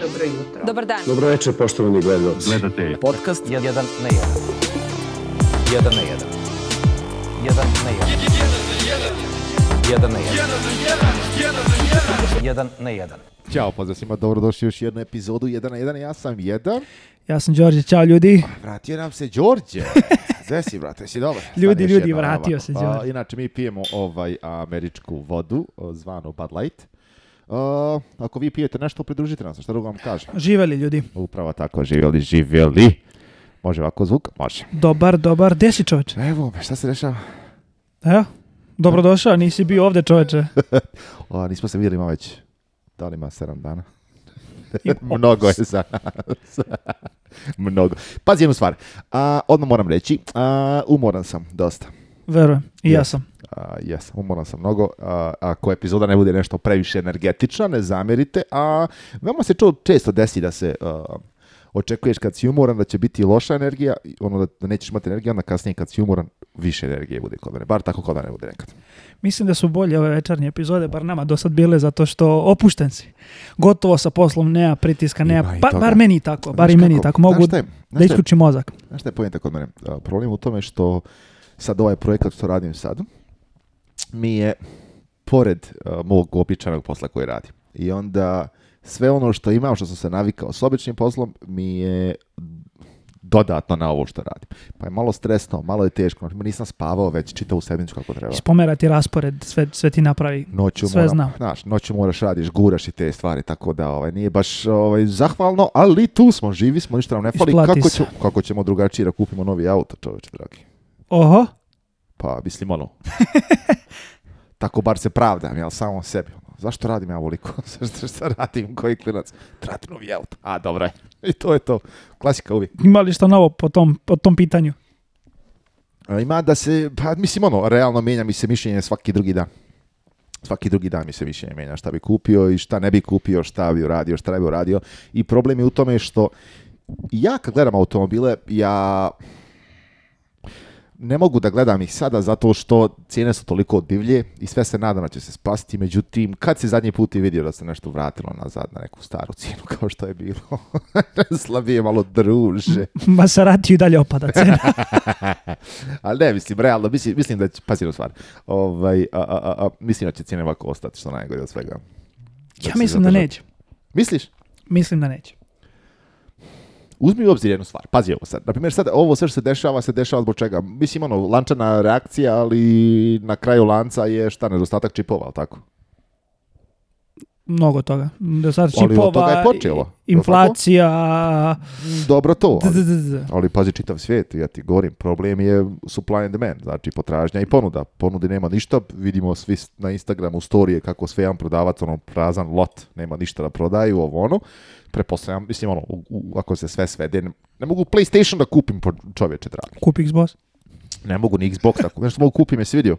Dobro jutro. Dobar dan. Dobro večer, poštovani gledalci. Gledate podcast 1 na 1. 1 na 1. 1 na 1. 1 na 1. 1 na 1. 1 1 na Ćao, pozdrav svima, dobrodošli još jednu epizodu 1 na 1. Ja sam 1. Ja sam Đorđe, čao ljudi. Vratio nam se Đorđe. Gde si, brate, si dobro Ljudi, ljudi, vratio se Đorđe. Inače, mi pijemo ovaj američku vodu, zvanu Bud Light. Uh, ako vi pijete nešto, pridružite nas, što drugo vam kažem. Živeli ljudi. Upravo tako, živjeli, živjeli. Može ovako zvuk? Može. Dobar, dobar, gdje si čovječe? Evo, šta se dešava? Evo, dobrodošao, nisi bio ovdje čovječe. o, nismo se vidjeli ima već ima sedam dana. Mnogo je za Mnogo. Pazi jednu stvar. A, odmah moram reći, a, umoran sam dosta. Verujem, i ja sam jesam, umoran sam mnogo. ako epizoda ne bude nešto previše energetična, ne zamerite. a veoma se često desi da se očekuješ kad si umoran da će biti loša energija, ono da, nećeš imati energije, onda kasnije kad si umoran više energije bude kod mene, bar tako kod mene bude nekad. Mislim da su bolje ove večernje epizode, bar nama do sad bile, zato što opušten si. Gotovo sa poslom, nema pritiska, nema, ba, bar meni tako, bar i meni tako, mogu je, da isključim mozak. Znaš šta je kod mene? Problem u tome što sad ovaj projekat što radim sad, mi je pored uh, mog običajnog posla koji radim. I onda sve ono što imam, što sam se navikao s običnim poslom, mi je dodatno na ovo što radim. Pa je malo stresno, malo je teško. Znači, nisam spavao već u sedmicu kako treba. spomerati raspored, sve, sve ti napravi. Noću sve moram, Znaš, noću moraš radiš, guraš i te stvari, tako da ovaj, nije baš ovaj, zahvalno, ali tu smo, živi smo, ništa nam ne fali. kako, kako ćemo drugačije da kupimo novi auto, čovječe dragi? Oho. Pa mislim ono, tako bar se pravdam, jel, samo sebi. Ono, zašto radim ja ovoliko? Zašto šta radim? Koji klinac? Tratnu vjelt. A, dobro je. I to je to. Klasika uvijek. Ima li što novo po tom, po tom pitanju? E, ima da se, pa mislim ono, realno menja mi se mišljenje svaki drugi dan. Svaki drugi dan mi se mišljenje mijenja šta bi kupio i šta ne bi kupio, šta bi uradio, šta ne bi uradio. I problem je u tome što ja kad gledam automobile, ja ne mogu da gledam ih sada zato što cijene su toliko divlje i sve se nadam da će se spasiti. Međutim, kad si zadnji put i vidio da se nešto vratilo nazad na neku staru cijenu kao što je bilo? Slabije malo druže. rati i dalje opada cena. Ali ne, mislim, realno, mislim, mislim da će, pazi stvar, ovaj, a, a, a, mislim da će cijene ovako ostati što najgore od svega. ja mislim da neće. Misliš? Mislim da neće. Uzmi u obzir jednu stvar. Pazi ovo sad. na primjer sad ovo sve što se dešava, se dešava zbog čega? Mislim, ono, lančana reakcija, ali na kraju lanca je šta, nedostatak čipova, ali tako? mnogo toga. Da čipova, od toga je počelo. inflacija... Dobro to, ali, pazi čitav svijet, ja ti govorim, problem je supply and demand, znači potražnja i ponuda. ponude nema ništa, vidimo svi na Instagramu storije kako sve jedan prodavac, ono prazan lot, nema ništa da prodaju, ovo ono prepostavljam, mislim, ono, ako se sve svede, ne, ne mogu PlayStation da kupim po čovječe, dragi. Kupi Xbox? Ne mogu ni Xbox da kupim, nešto mogu kupim, jesi vidio?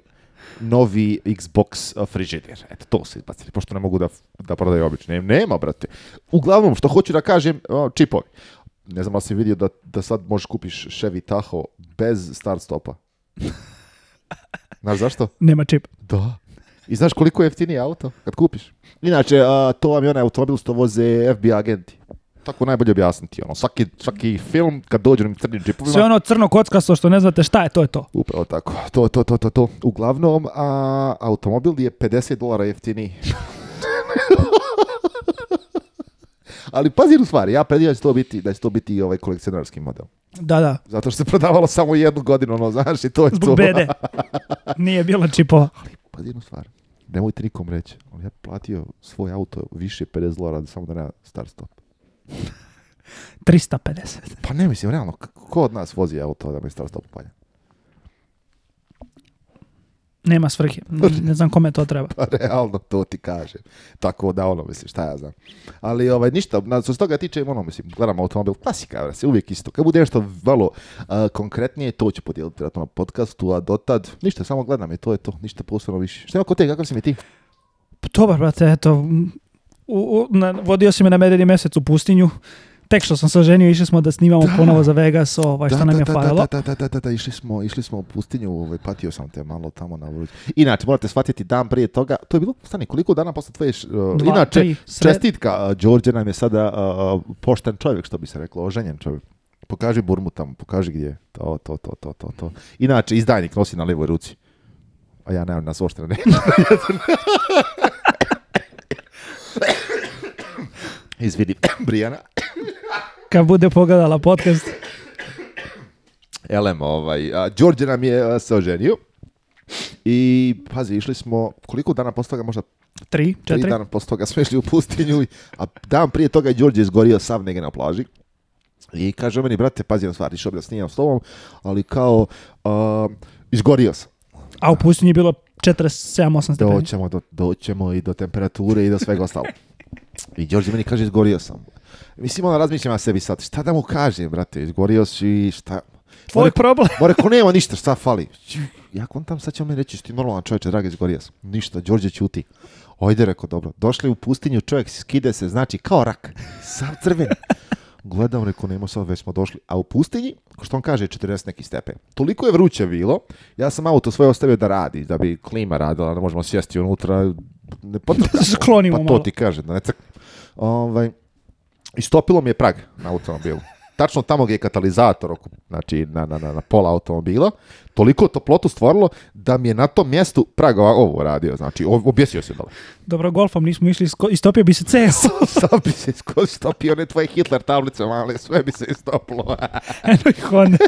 novi Xbox frižider. Eto, to se izbacili, pošto ne mogu da, da prodaju obične. Nema, brate. Uglavnom, što hoću da kažem, čipovi. Ne znam da si vidio da, da sad možeš kupiš Chevy Tahoe bez start stopa. Znaš zašto? Nema čip. Da. I znaš koliko je auto kad kupiš? Inače, to vam je onaj automobil što voze FBI agenti. Tako najbolje objasniti. Ono, svaki, svaki film kad dođu na crnim džipovima... Sve ono crno kockasto što ne znate šta je, to je to. Upravo tako. To, to, to, to, to. Uglavnom, a, automobil je 50 dolara jeftiniji. Ali pazi u stvari, ja predivam da će to biti, da će to biti ovaj kolekcionarski model. Da, da. Zato što se prodavalo samo jednu godinu, ono, znaš, i to je Zbog bede. Nije bilo čipova. Ali pazi jednu stvar nemojte nikom reći, ali ja platio svoj auto više 50 dolara samo da nema start stop. 350. Pa ne mislim, realno, ko od nas vozi auto da mi Star stop nema svrhe. Ne znam kome to treba. Pa realno to ti kaže Tako da ono, mislim, šta ja znam. Ali ovaj, ništa, na, s toga tiče, ono, mislim, gledam automobil, klasika, se uvijek isto. Kad bude nešto malo konkretnije, to ću podijeliti na podcastu, a tad ništa, samo gledam i to je to, ništa posebno više. Šta ima kod te, kakav si mi ti? Dobar, brate, eto, na, vodio si me na medeni mjesec u pustinju, tek što sam se oženio išli smo da snimamo ponovo za Vegas, ovaj, nam je da, Da, da, da, da, išli smo, išli smo u pustinju, ovaj, patio sam te malo tamo na ulici. Inače, morate shvatiti dan prije toga, to je bilo, stani, koliko dana posle tvoje, e, Dva, inače, čestitka, Đorđe nam je sada pošten čovjek, što bi se reklo, oženjen čovjek. Pokaži burmu tamo, pokaži gdje. To, to, to, to, to, to. Inače, izdajnik nosi na levoj ruci. A ja nemam na svoj izvidi Brijana. Kad bude pogledala podcast. Elem, ovaj, a, Đorđe nam je a, se oženio. I, pazi, išli smo, koliko dana posto toga, možda Tri, četiri. Tri dana posle toga smo išli u pustinju, a dan prije toga je Đorđe izgorio sav negdje na plaži. I kaže meni, brate, pazi na stvari, išao bi da slovom, s tobom, ali kao, a, izgorio sam. A u pustinji je bilo 47-8 stepeni. Doćemo, do, doćemo i do temperature i do svega ostalog. I Đorđe meni kaže, izgorio sam. Mislim, ona razmišljam na sebi sad, šta da mu kaže, brate, izgorio si, šta... Tvoj problem. Bore, ko nema ništa, šta fali? Ja kontam, sad će on mi reći, ti normalan čovjek, dragi, izgorio sam. Ništa, Đorđe ćuti. Ojde, reko dobro. Došli u pustinju, čovjek skide se, znači, kao rak. Sam crven. Gledam, rekao, nema sad, već smo došli. A u pustinji, ko što on kaže, 40 neki stepe. Toliko je vruće bilo, ja sam auto svoje ostavio da radi, da bi klima radila, da možemo sjesti unutra, ne pa, pa to ti kaže, da Ovaj, istopilo mi je prag na automobilu. Tačno tamo gdje je katalizator, znači na, na, na, pola automobila, toliko toplotu stvorilo da mi je na tom mjestu prag ovo radio, znači objesio se dole. Dobro, golfom nismo išli, istopio bi se ceo. Sam bi se istopio, ne Hitler tablice male, sve bi se istopilo. Eno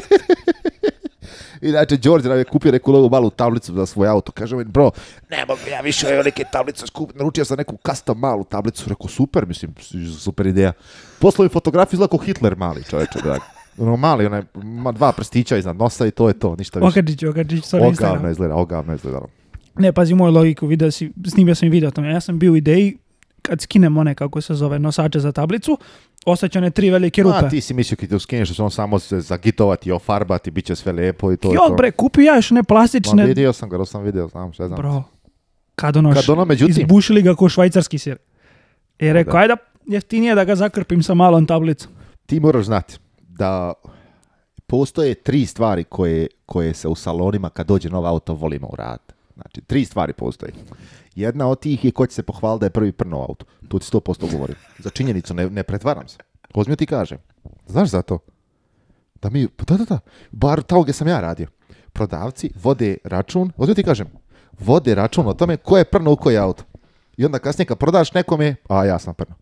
I znači, Đorđe nam je kupio neku novu malu tablicu za svoj auto. Kaže, bro, ne mogu ja više ove neke tablice skupiti. Naručio sam neku custom malu tablicu. Rekao, super, mislim, super ideja. Poslao mi fotografiju, Hitler mali čovječe, dragi. Ono mali, onaj, ma, dva prstića iznad nosa i to je to, ništa više. Ogadić, ogadić, sorry, Instagram. Ogavno izgleda, ogavno izgleda. Ono. Ne, pazi moju logiku, video si, snimio sam i video tamo. Ja sam bio u ideji, kad skinem one, kako se zove, nosače za tablicu, ostaće one tri velike rupe. A ti si mislio kad te će on samo se zagitovati, ofarbati, bit će sve lijepo i to. Jo, bre, kupi ja još ne plastične... On vidio sam ga, sam vidio, znam, šta znam. Bro, kad ono, kad ono međutim... izbušili ga ko švajcarski sir. I e, rekao, da. ajde, jeftinije da ga zakrpim sa malom tablicom. Ti moraš znati da postoje tri stvari koje, koje se u salonima kad dođe nov auto volimo u Znači, tri stvari postoji. Jedna od tih je ko će se pohvaliti da je prvi prno auto. Tu ti 100% govorim. Za činjenicu, ne, ne pretvaram se. Ozmio ti kažem. Znaš za to? Da mi, pa da, da, da. Bar tamo gdje sam ja radio. Prodavci vode račun, ozmio ti kažem, vode račun o tome ko je prno u koji auto. I onda kasnije kad prodaš nekome, a ja sam prno.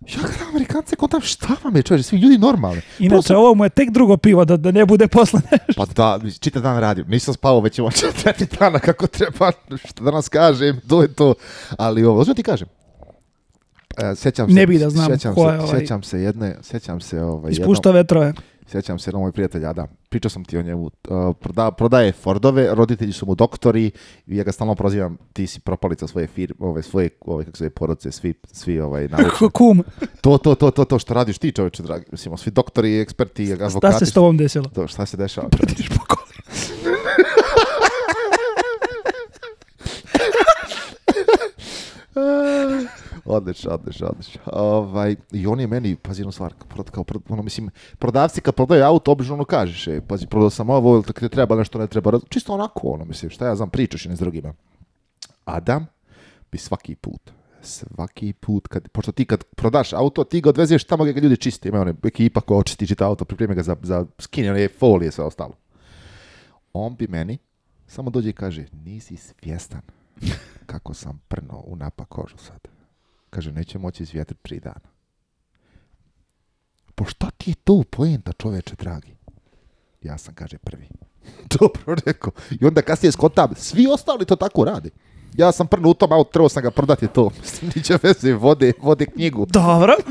Ja Amerikance, tam šta vam je čovječe, svi ljudi normalni. Inače, ovo mu je tek drugo pivo, da, da ne bude posle nešto. Pa da, čitav dan radim, nisam spavao već ovo četiri dana kako treba, šta da nas kažem, to je to. Ali ovo, ozbiljno ti kažem, e, sjećam se, ne sjećam se, ovaj- sjećam se jedne, sjećam se ovaj, Ispušta vetrove. Sjećam se na moj prijatelj Adam, pričao sam ti o njemu, e, proda, prodaje Fordove, roditelji su mu doktori i ja ga stalno prozivam, ti si propalica svoje firme, ove, svoje, ove, kako se zove, porodce, svi, svi ovaj, na Kum. To, to, to, to, to što radiš ti, čoveče, dragi, mislimo, svi doktori, eksperti, advokati. Šta se s tobom desilo? To, šta se dešava? po pokoj. Odlično, odlično, odlično. Ovaj, I on je meni, pazi jednu stvar, kao, ono, mislim, prodavci kad prodaju auto, obično ono kažeš, e, pazi, prodao sam ovo, ili ti treba nešto, ne treba, čisto onako, ono, mislim, šta ja znam, pričaš ne s drugima. Adam bi svaki put, svaki put, kad, pošto ti kad prodaš auto, ti ga odvezeš tamo gdje ga ljudi čiste, ima one ekipa koja očisti čita auto, pripreme ga za, za skinje, one folije, sve ostalo. On bi meni samo dođe i kaže, nisi svjestan kako sam prno u napa kožu sad. Kaže, neće moći izvjetri tri dana. Po pa šta ti je to pojenta, čoveče dragi? Ja sam, kaže, prvi. Dobro rekao. I onda kasnije skontam, svi ostali to tako radi. Ja sam prvi u tom, a trebao sam ga prodati to. Mislim, niće veze, vode, vode knjigu. Dobro.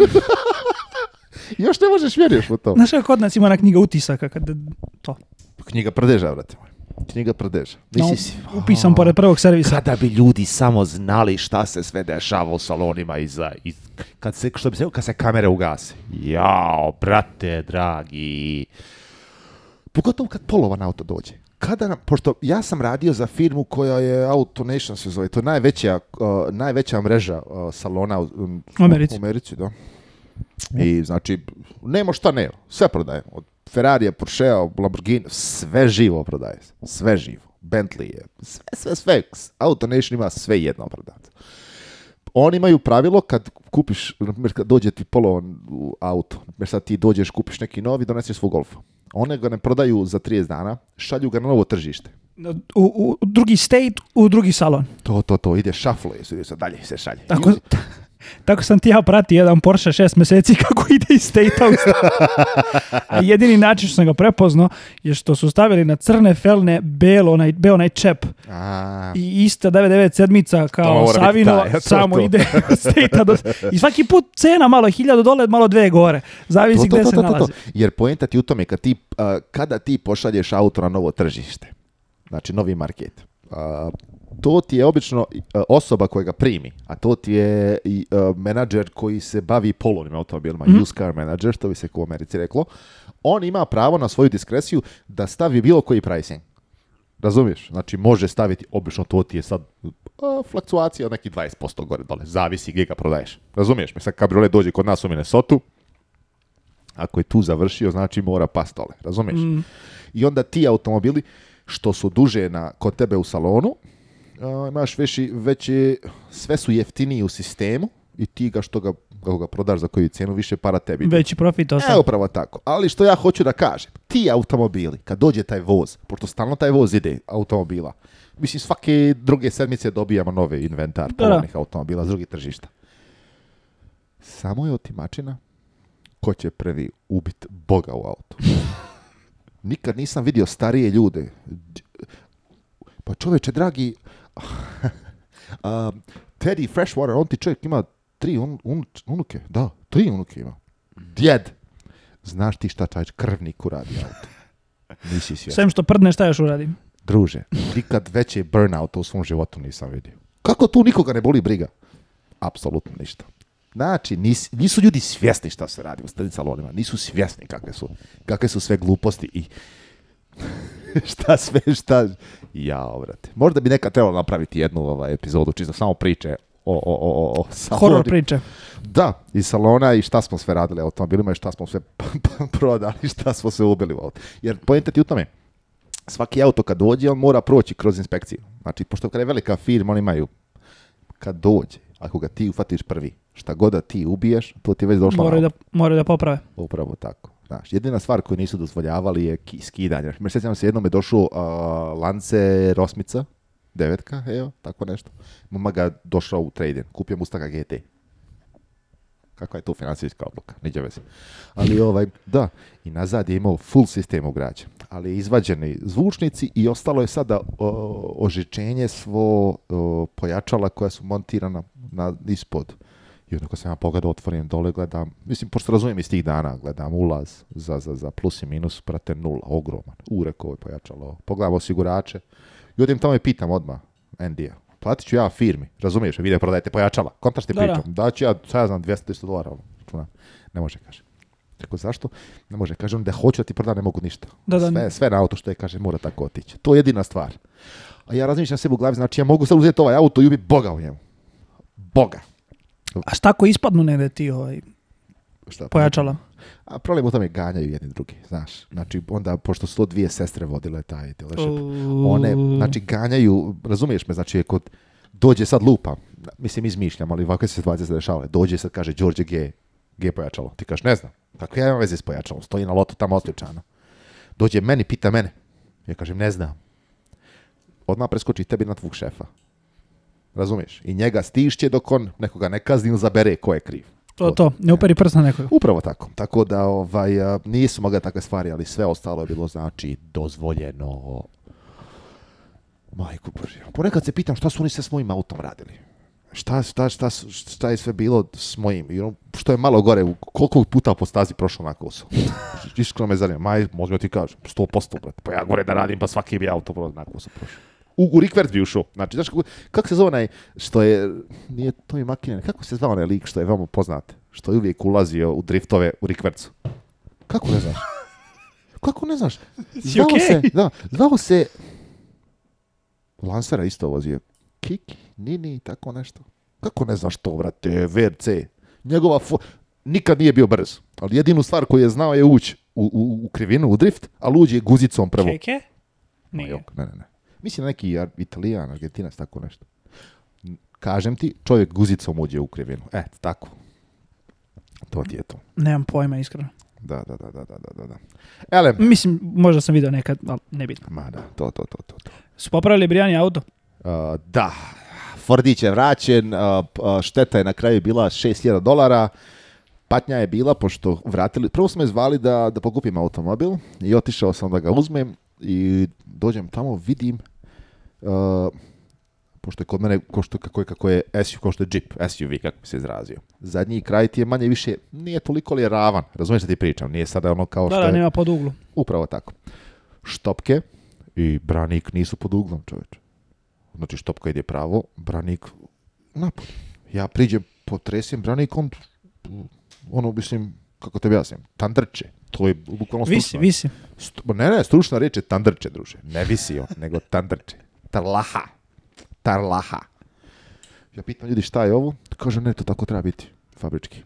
Još ne možeš vjeruješ u to. Znaš kod nas ima na knjiga utisaka kad to? Knjiga prdeža, vratimo knjiga prdeža. Nisi no, si... Upisam pored prvog servisa. Kada bi ljudi samo znali šta se sve dešava u salonima iza, I, kad se, što bi se, kad se kamere ugase. Jao, brate, dragi. Pogotovo kad polovan auto dođe. Kada nam, pošto ja sam radio za firmu koja je AutoNation se zove, to je najveća, uh, najveća mreža uh, salona u, u, Americi. U Americi da. I znači, nemo šta nema, sve prodaje, Od Ferrarija, Porschea, Lamborghini, sve živo prodaje Sve živo. Bentley je, sve, sve, sve. Auto Nation ima sve jedno prodati. Oni imaju pravilo kad kupiš, na primjer, kad dođe ti polovan auto, na sad ti dođeš, kupiš neki novi, doneseš svog golfa. One ga ne prodaju za 30 dana, šalju ga na novo tržište. U, u drugi state, u drugi salon. To, to, to, ide šaflo, se dalje, se šalje. Tako, tako sam ti ja pratio jedan Porsche šest mjeseci kako ide iz state A jedini način što sam ga prepoznao je što su stavili na crne felne belo onaj, bel onaj čep. I ista 99 sedmica kao Savino samo ide iz state I svaki put cena malo hiljadu dole, malo dve gore. Zavisi gdje se nalazi. Jer poenta ti u tome kad kada ti pošalješ auto na novo tržište, znači novi market, to ti je obično e, osoba koja ga primi, a to ti je i e, menadžer koji se bavi polovnim automobilima, mm. used car manager, što bi se u Americi reklo, on ima pravo na svoju diskresiju da stavi bilo koji pricing. Razumiješ? Znači, može staviti, obično to ti je sad uh, fluktuacija od nekih 20% gore dole, zavisi gdje ga prodaješ. Razumiješ? Mi sad kabriolet dođe kod nas u Minnesota, ako je tu završio, znači mora pastole. dole. Razumiješ? Mhm. I onda ti automobili, što su duže na, kod tebe u salonu, uh, imaš veći, veći, sve su jeftiniji u sistemu i ti ga što ga, kako ga prodaš za koju cijenu, više para tebi. Veći profit ostaje. E, upravo tako. Ali što ja hoću da kažem, ti automobili, kad dođe taj voz, pošto stalno taj voz ide automobila, mislim svake druge sedmice dobijamo nove inventar polovnih automobila s drugih tržišta. Samo je otimačina ko će prvi ubit Boga u autu. Nikad nisam vidio starije ljude. Pa čoveče, dragi, A, Teddy Freshwater, on ti čovjek ima tri unuke, da, tri unuke ima. Djed. Znaš ti šta taj krvnik uradi auto? Nisi Sem što prdne, šta još uradim? Druže, nikad veće burnout u svom životu nisam vidio. Kako tu nikoga ne boli briga? Apsolutno ništa. Znači, nisu ljudi svjesni šta se radi u stranicalonima. nisu svjesni kakve su, kakve su sve gluposti i šta sve, šta... Ja, obrate. Možda bi neka trebalo napraviti jednu ovaj, epizodu, čisto samo priče o, o, o, o, priče. Da, iz salona i šta smo sve radili automobilima i šta smo sve pa, pa, prodali, šta smo sve ubili. Jer pojenta ti u tome, svaki auto kad dođe, on mora proći kroz inspekciju. Znači, pošto kada je velika firma, oni imaju, kad dođe, ako ga ti ufatiš prvi, šta god da ti ubiješ, to ti je već došlo moraju da, moraju da poprave. Upravo tako. Znaš, jedina stvar koju nisu dozvoljavali je skidanje. Jer sjećam se, jednom je došao lance Rosmica, devetka, evo, tako nešto. Mama ga došao u trading, kupio Mustaka GT. Kakva je to financijska odluka, neđe vezi. Ali ovaj, da, i nazad je imao full sistem ugrađen, ali izvađeni zvučnici i ostalo je sada o, ožičenje svo pojačala koja su montirana na, ispod i onda kad sam ja pogledao, otvorim dole, gledam, mislim, pošto razumijem iz tih dana, gledam ulaz za, za, za plus i minus, prate nula, ogroman. U, pojačalo, pogledam osigurače. I odim tamo i pitam odmah Endija, platit ću ja firmi, razumiješ, vi ne prodajete pojačala, kontaš ti pričam, da ću ja, sad ja znam, 200-300 dolara, ono, ne može, kaže. Rekao, zašto? Ne može. Kaže on da hoću da ti proda, ne mogu ništa. sve, sve na auto što je, kaže, mora tako otići. To je jedina stvar. A ja razmišljam sebi u glavi, znači ja mogu sad uzeti ovaj auto i ubiti Boga u njemu. Boga. A šta ako ispadnu negde ti ovaj, pojačala? A problem u tome ganjaju jedni drugi, znaš. Znači, onda, pošto su to dvije sestre vodile taj dealership, one, znači, ganjaju, razumiješ me, znači, kod, dođe sad lupa, mislim, izmišljam, ali ovakve se situacije se dođe sad, kaže, Đorđe G, G pojačalo. Ti kažeš, ne znam, kako ja imam veze s pojačalom, stoji na lotu tamo osličano. Dođe meni, pita mene. Ja kažem, ne znam. Odmah preskoči tebi na tvog šefa. Razumiješ? I njega stišće dok on nekoga ne kazni ili zabere ko je kriv. To, to, ne uperi prst na Upravo tako. Tako da ovaj, nisu mogle takve stvari, ali sve ostalo je bilo znači dozvoljeno. Majku Bože. Ponekad se pitam šta su oni se s mojim autom radili. Šta, šta, je sve bilo s mojim, ono, što je malo gore, koliko puta po stazi prošlo na kosu. Iskreno me zanima, maj, možda ti kažem, 100%, posto. Pa ja gore da radim, pa svaki bi auto na kosu prošao u, u bi ušao. Znači, kako, kako se zove onaj, što je, nije to i Makinen, kako se zvao onaj lik što je veoma poznat, što je uvijek ulazio u driftove u Rick Kako ne znaš? Kako ne znaš? Znao se, da, znao se, Lansera isto vozio. Kik, Nini, tako nešto. Kako ne znaš to, brate, VRC. Njegova fo... Nikad nije bio brz, ali jedinu stvar koju je znao je ući u, u, krivinu, u drift, ali je guzicom prvo. Nije. Ne, ne, ne. Mislim neki Italijan, Argentinac, tako nešto. Kažem ti, čovjek guzicom uđe u krivinu. E, tako. To ti je to. Nemam pojma, iskreno. Da, da, da, da, da, da. Ele, Mislim, možda sam vidio nekad, ali nebitno. ma da, to, to, to, to. to. Su popravili Brijani auto? da, Fordić je vraćen, šteta je na kraju bila 6000 dolara, patnja je bila pošto vratili, prvo smo je zvali da, da pokupim automobil i otišao sam da ga uzmem i dođem tamo, vidim Uh, pošto je kod mene, ko što, kako, je, kako je SUV, kao što je Jeep, SUV, kako bi se izrazio. Zadnji kraj ti je manje više, nije toliko li je ravan, razumiješ da ti pričam, nije sada ono kao što je... Da, nema pod Upravo tako. Štopke i branik nisu pod uglom, čoveč. Znači, štopka ide pravo, branik napad Ja priđem, potresim branikom, ono, mislim, kako te objasnim, tandrče. To je bukvalno stručna. Visi, visi. ne, ne, stručna riječ je tandrče, druže. Ne visi on, nego tandrče. Tarlaha. Tarlaha. Ja pitam ljudi šta je ovo, kaže ne, to tako treba biti, fabrički.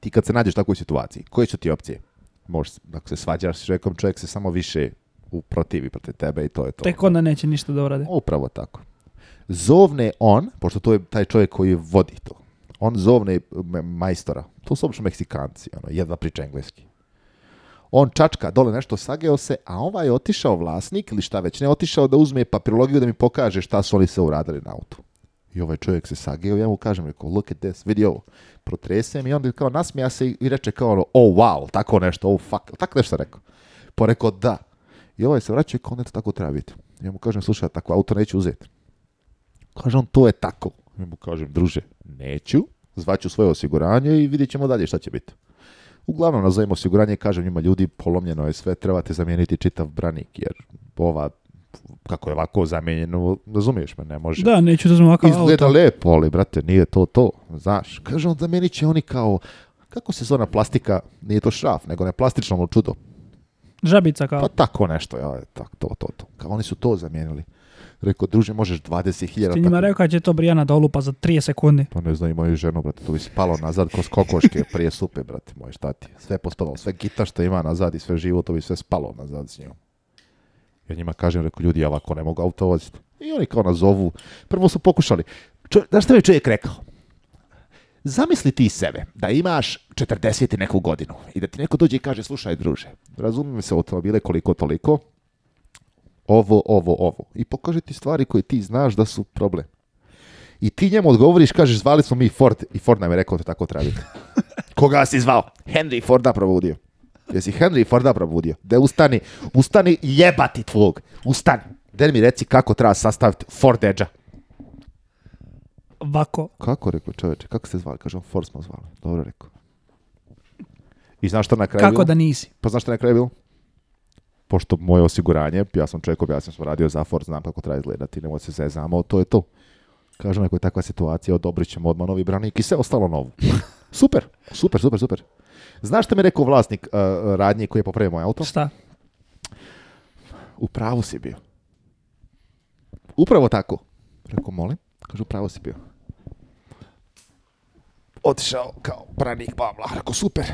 Ti kad se nađeš u takvoj situaciji, koje su ti opcije? Možeš, ako se svađaš s čovjekom, čovjek se samo više uprotivi protiv tebe i to je to. Tek onda neće ništa da uradi. Upravo tako. Zovne on, pošto to je taj čovjek koji vodi to, on zovne majstora. To su obično Meksikanci, ono, jedva priča engleski on čačka dole nešto, sageo se, a ovaj je otišao vlasnik ili šta već, ne otišao da uzme papirologiju da mi pokaže šta su oni se uradili na autu. I ovaj čovjek se sageo, ja mu kažem, rekao, look at this, vidi ovo. Protresem i onda kao nasmija se i reče kao ono, oh wow, tako nešto, oh fuck, tako nešto rekao. Pa rekao, da. I ovaj se vraća i kao, tako treba biti. Ja mu kažem, slušaj, tako auto neću uzeti. Kaže on, to je tako. Ja mu kažem, druže, neću, zvaću svoje osiguranje i vidjet ćemo dalje šta će biti. Uglavnom, nazovimo osiguranje, kažem njima, ljudi, polomljeno je sve, trebate zamijeniti čitav branik, jer ova kako je ovako zamijenjeno, razumiješ me, ne može. Da, neću da ovakav Izgleda auto. lepo, ali, brate, nije to to, znaš. Kaže on, zamijenit će oni kao, kako se zove plastika, nije to šraf, nego ne plastično čudo. Žabica kao. Pa tako nešto, ja, tak, to, to, to. Kao oni su to zamijenili. Reko, druže, možeš 20.000. Pa ti njima rekao kad će to Brijana da olupa za 30 sekunde. Pa ne znam, moju ženu, brate, tu bi spalo nazad kroz kokoške prije supe, brate, moj, šta ti. Sve postovalo, sve gita što ima nazad i sve živo, to bi sve spalo nazad s njom. Ja njima kažem, reko, ljudi, ja ovako ne mogu auto voziti. I oni kao nazovu. Prvo su pokušali. Čo, znaš šta mi čovjek rekao? Zamisli ti sebe da imaš 40 i neku godinu i da ti neko dođe i kaže, slušaj druže, razumijem se automobile koliko toliko, ovo, ovo, ovo. I pokaže ti stvari koje ti znaš da su problem. I ti njemu odgovoriš, kažeš, zvali smo mi Ford. I Ford nam je rekao da tako treba biti. Koga si zvao? Henry Forda probudio. Jesi Henry Forda probudio? De ustani, ustani jebati tvog. Ustani. Der mi reci kako treba sastaviti Ford Edge-a. Vako. Kako rekao čovječe, kako ste zvali? on Ford smo zvali. Dobro rekao. I znaš što na kraju Kako da nisi? Pa znaš što na kraju bilo? pošto moje osiguranje, ja sam čekao, ja sam radio za Ford, znam kako treba izgledati, nemoj se zezamo, to je to. Kažem, ako je takva situacija, odobrit ćemo odmah novi branik i sve ostalo novo. super, super, super, super. Znaš što mi je rekao vlasnik uh, radnje koji je popravio moj auto? Šta? U pravu si bio. Upravo tako. Rekao, molim? Kažu, u pravu si bio. Otišao kao branik babla. Rekao, super.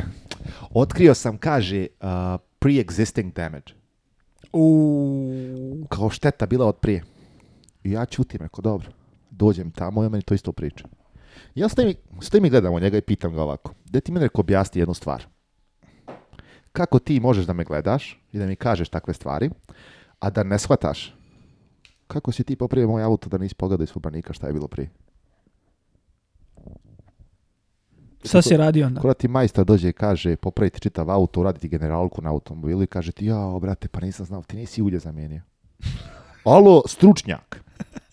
Otkrio sam, kaže, uh, pre-existing damage. U... Kao šteta bila od prije. I ja čutim, rekao, dobro, dođem tamo i meni to isto priča. Ja stojim, tim i gledam njega i pitam ga ovako, gdje ti mene rekao objasni jednu stvar? Kako ti možeš da me gledaš i da mi kažeš takve stvari, a da ne shvataš? Kako si ti poprije moj auto da nisi pogledao iz šta je bilo prije? Šta si radio onda? Kada ti majstor dođe i kaže, popraviti čitav auto, uraditi generalku na automobilu i kaže ti, ja, brate, pa nisam znao, ti nisi ulje zamijenio. Alo, stručnjak.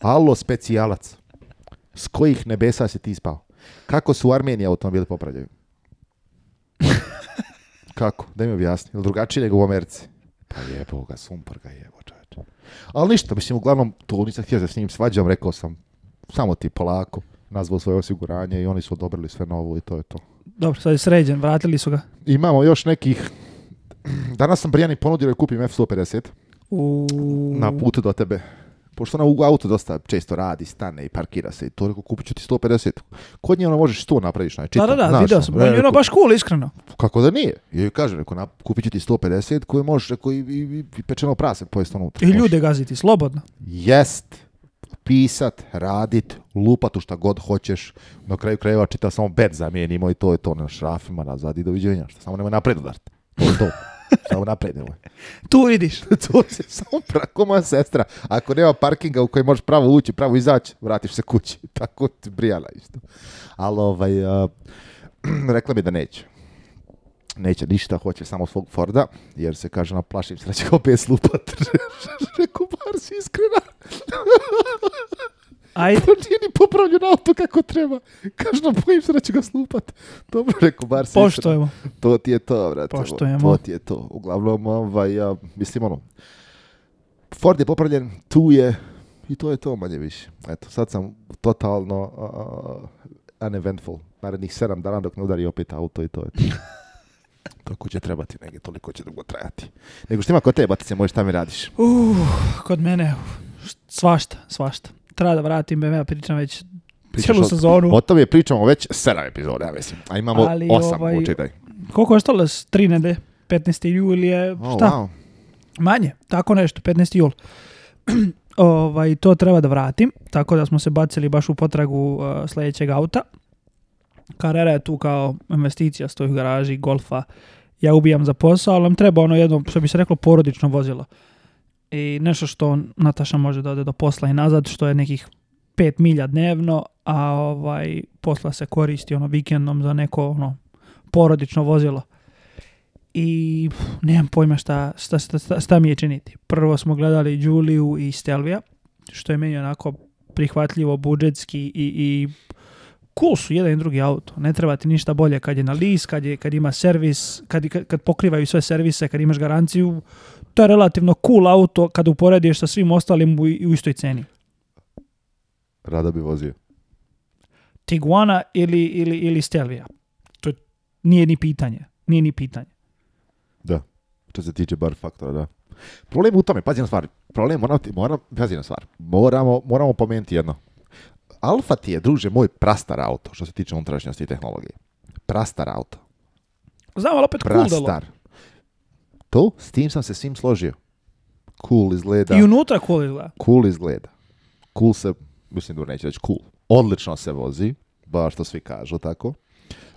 Alo, specijalac. S kojih nebesa si ti ispao? Kako su u Armeniji automobili popravljaju? Kako? Da mi objasni. Ili drugačije nego u Americi? Pa jebo ga, sumpar ga jebo, čovječe. Ali ništa, mislim, uglavnom, to nisam htio da s njim svađam, rekao sam, samo ti polako nazvao svoje osiguranje i oni su odobrili sve novo i to je to. Dobro, sad je sređen, vratili su ga. Imamo još nekih... Danas sam Brijani ponudio da kupim F-150 u... na putu do tebe. Pošto ona u auto dosta često radi, stane i parkira se i to, rekao, kupit ću ti 150. Kod nje ono možeš 100 napraviš, na znači, Da, da, da, vidio sam. ono baš cool, iskreno. Kako da nije? Ja joj kažem, rekao, kupit ću ti 150 koje možeš, rekao, i, i, pečeno prase pojesti unutra. I ljude gaziti, slobodno. Jest pisat, radit, lupat u šta god hoćeš. Na kraju krajeva čita samo bed zamijenimo i to je to na šrafima nazad i doviđenja. Šta samo nema napred udart. To je to. Samo napred Tu vidiš. to se samo prako moja sestra. Ako nema parkinga u koji možeš pravo ući, pravo izaći, vratiš se kući. Tako ti brijala isto. Ali ovaj, rekla mi da neće neće ništa, hoće samo svog Forda, jer se kaže na ono, plašim da će ga opet slupat. Reku, bar si iskrena. Ajde. To nije ni auto kako treba. Kažu na bojim se da će ga slupat. Dobro, reku, bar si Poštojemo. To ti je to, brate. Poštojemo. To ti je to. Uglavnom, ovaj, ja, mislim, ono, Ford je popravljen, tu je, i to je to manje više. Eto, sad sam totalno uh, uneventful. Narednih sedam dana dok ne udari opet auto i to je to. Toliko će trebati negdje, toliko će dugo trajati. Nego što ima kod te batice, možeš šta mi radiš? Uh, kod mene, svašta, svašta. Treba da vratim BMW, pričam već Pričaš cijelu sezonu. O tome pričamo već 7 epizoda, ja mislim. A imamo Ali, 8 ovaj, Koliko je ostalo? 3 15. jul je oh, šta? Manje, tako nešto, 15. jul. ovaj, to treba da vratim, tako da smo se bacili baš u potragu uh, sljedećeg auta. Karera je tu kao investicija, stoji u garaži, golfa, ja ubijam za posao, ali nam treba ono jedno, što bi se reklo, porodično vozilo. I nešto što Nataša može da ode do posla i nazad, što je nekih 5 milja dnevno, a ovaj, posla se koristi ono vikendom za neko ono, porodično vozilo. I pff, nemam pojma šta, šta, šta, šta, mi je činiti. Prvo smo gledali Juliju i Stelvija, što je meni onako prihvatljivo budžetski i, i cool su jedan i drugi auto. Ne treba ti ništa bolje kad je na lis, kad, je, kad ima servis, kad, kad, pokrivaju sve servise, kad imaš garanciju. To je relativno cool auto kad uporediš sa svim ostalim u, u istoj ceni. Rada bi vozio. Tiguana ili, ili, ili Stelvia. To nije ni pitanje. Nije ni pitanje. Da. Što se tiče bar faktora, da. Problem u tome, pazi na stvar. Problem, moram, na stvar. Moramo, moramo pomenuti jedno Alfa ti je, druže moj, prastar auto, što se tiče unutrašnjosti i tehnologije. Prastar auto. Znam, ali opet prastar. To, s tim sam se svim složio. Cool izgleda. I unutra cool izgleda. Cool izgleda. Cool se, mislim da neće reći cool. Odlično se vozi, baš to svi kažu tako.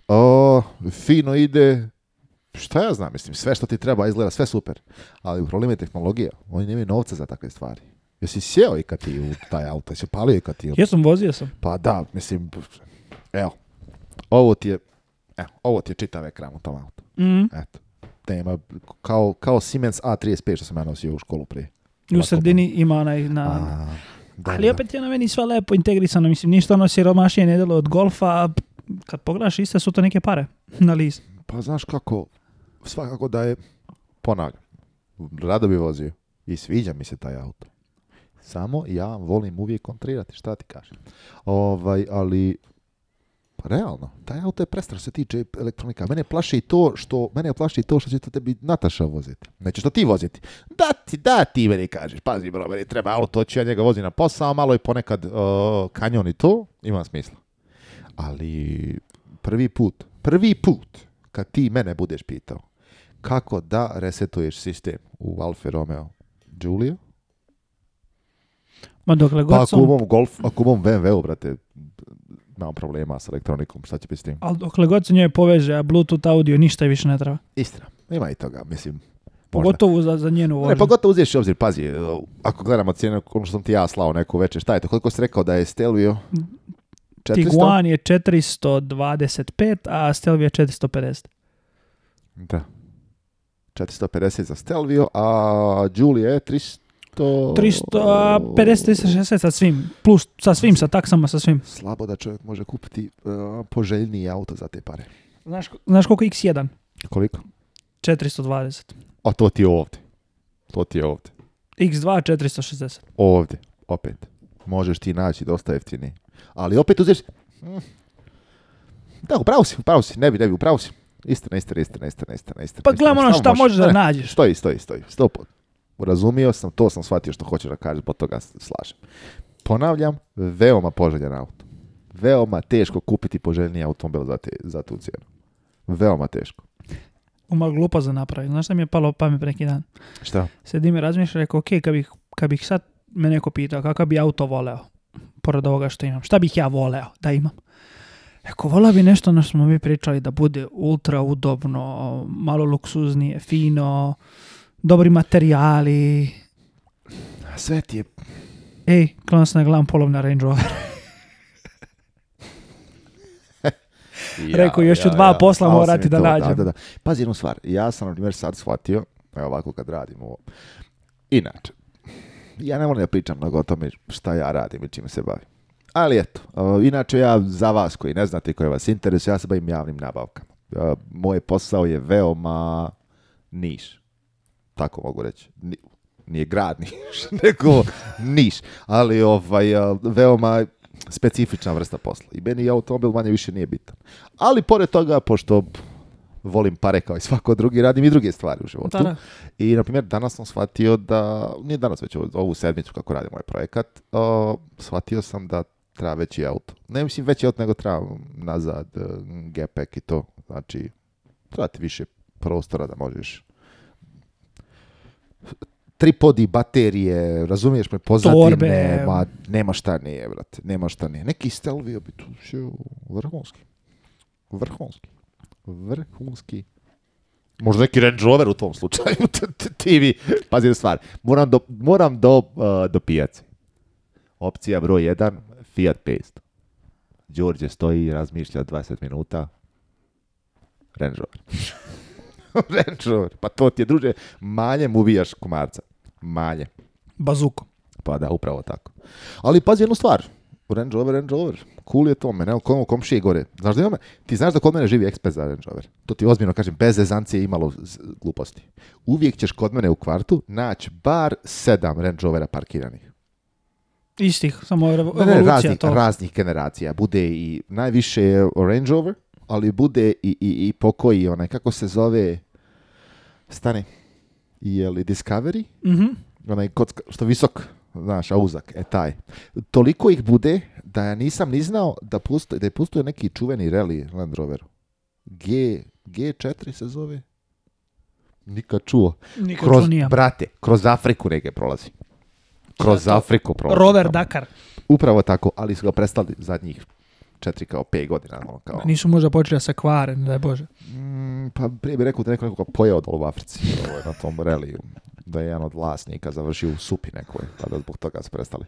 O, fino ide, šta ja znam, mislim, sve što ti treba izgleda, sve super. Ali problem je tehnologija. Oni nemaju novca za takve stvari. Jesi sjeo i kad ti u taj auto? Jesi palio i ti... Jesam, vozio sam. Pa da, mislim, evo, ovo ti je, evo, ovo ti je čitav ekran u tom autu. Mm. Eto, tema, kao, kao Siemens A35 što sam ja nosio u školu prije. U sredini ima onaj na... A, pa, da, ali opet je na ono meni sve lepo integrisano, mislim, ništa ono siromašnije ne delo od golfa, kad pogledaš iste su to neke pare na list. Pa znaš kako, svakako da je, ponavljam, rado bi vozio i sviđa mi se taj auto. Samo ja volim uvijek kontrirati, šta ti kažem. Ovaj, ali pa realno, taj auto je prestar se tiče elektronika. Mene plaši to što, mene plaši to što će to tebi Nataša voziti. Nećeš to ti voziti. Da ti, da ti meni kažeš, pazi bro, meni treba auto, ću ja njega vozi na posao, malo i ponekad uh, kanjon i to, ima smisla. Ali prvi put, prvi put kad ti mene budeš pitao kako da resetuješ sistem u Alfa Romeo Giulio, Ma dokle pa god pa, ako sam... Golf, ako imam VMW, brate, imam problema s elektronikom, šta će biti s tim? Ali dokle god se njoj poveže, a Bluetooth audio ništa više ne treba. Istina, ima i toga, mislim. Pogotovo za, za njenu vožnju. Ne, pogotovo uzješ obzir, pazi, ako gledamo cijenu, ono što sam ti ja slao neku večer, šta je to, koliko si rekao da je Stelvio? 400? Tiguan je 425, a Stelvio je 450. Da. 450 za Stelvio, a Giulia je 300 300... 350 sa svim, plus sa svim, sa taksama, sa svim. Slabo da čovjek može kupiti uh, poželjniji auto za te pare. Znaš, znaš koliko X1? Koliko? 420. A to ti je ovdje. To ti je ovdje. X2 460. Ovdje, opet. Možeš ti naći dosta jeftini. Ali opet uzeš... Da, upravo si, upravo si, ne bi, ne bi, upravo si. Istina, istina, istina, istina, istina. Pa gledamo ono šta možeš da e, nađeš. Stoji, stoji, stoji. Razumio sam, to sam shvatio što hoćeš da kažeš, po toga slažem. Ponavljam, veoma poželjen auto. Veoma teško kupiti poželjniji automobil za, te, za tu cijenu. Veoma teško. Uma glupa za napraviti. Znaš šta mi je palo pamet neki dan? Šta? Sedim i razmišljam, rekao, ok, kad bih, kad bih sad me neko pitao kakav bi auto voleo, pored ovoga što imam, šta bih ja voleo da imam? Eko, volao bi nešto na što smo mi pričali da bude ultra udobno, malo luksuznije, fino, dobri materijali. Sve ti je... Ej, sam na polovna Range Rover. Rekao, još ću dva posla morati da nađem. Pazi jednu stvar, ja sam na sad shvatio, ovako kad radim ovo, inače, ja ne moram da pričam mnogo o tome šta ja radim i čime se bavim. Ali eto, inače ja za vas koji ne znate koji vas interesuje, ja se bavim javnim nabavkama. Moj posao je veoma niš tako mogu reći. Nije grad Niš, nego Niš. Ali ovaj, eh, veoma specifična vrsta posla. I meni automobil manje više nije bitan. Ali pored toga, pošto volim pare kao i svako drugi, radim i druge stvari u životu. I, na primjer, danas sam shvatio da, nije danas već ovu sedmicu kako radim ovaj projekat, eh, shvatio sam da treba veći auto. Ne mislim veći auto, nego treba nazad, eh, gepek i to. Znači, treba ti više prostora da možeš tripodi, baterije, razumiješ me, pozadine, Torbe. ma nema šta nije, brate, nema šta nije. Neki Stelvio bi tu bio vrhunski. Vrhunski. Vrhunski. Možda neki Range Rover u tom slučaju, TV. Pazi stvar, moram do, moram do, uh, Opcija broj 1, Fiat 500. Đorđe stoji i razmišlja 20 minuta. Range Rover. Range Rover. Pa to ti je, druže, maljem uvijaš komarca. Malje. Bazuko. Pa da, upravo tako. Ali pazi jednu stvar. Range Rover, Range Rover. Cool je to, mene, kom, komšije gore. da ti znaš da kod mene živi ekspert za Range Rover. To ti ozbiljno kažem, bez zezancije imalo gluposti. Uvijek ćeš kod mene u kvartu naći bar sedam Range Rovera parkiranih. Istih, samo evolucija raznih, generacija. Bude i najviše Range Rover, ali bude i, i, i pokoji onaj, kako se zove, stane, je li Discovery? Mhm. onaj što visok, znaš, a uzak, e taj. Toliko ih bude da ja nisam ni znao da, da je pustio neki čuveni rally Land Roveru. G, G4 se zove? Nikad čuo. Nikad kroz, Brate, kroz Afriku neke prolazi. Kroz Afriku prolazi. Rover Dakar. Upravo tako, ali su ga prestali zadnjih četiri kao pet godina. Ono, kao... Nisu možda počeli sa kvare, da je Bože. Mm, pa prije bih rekao da neko nekoga pojeo dolo u Africi na tom reliju. Da je jedan od vlasnika završio u supi nekoj, pa da zbog toga su prestali.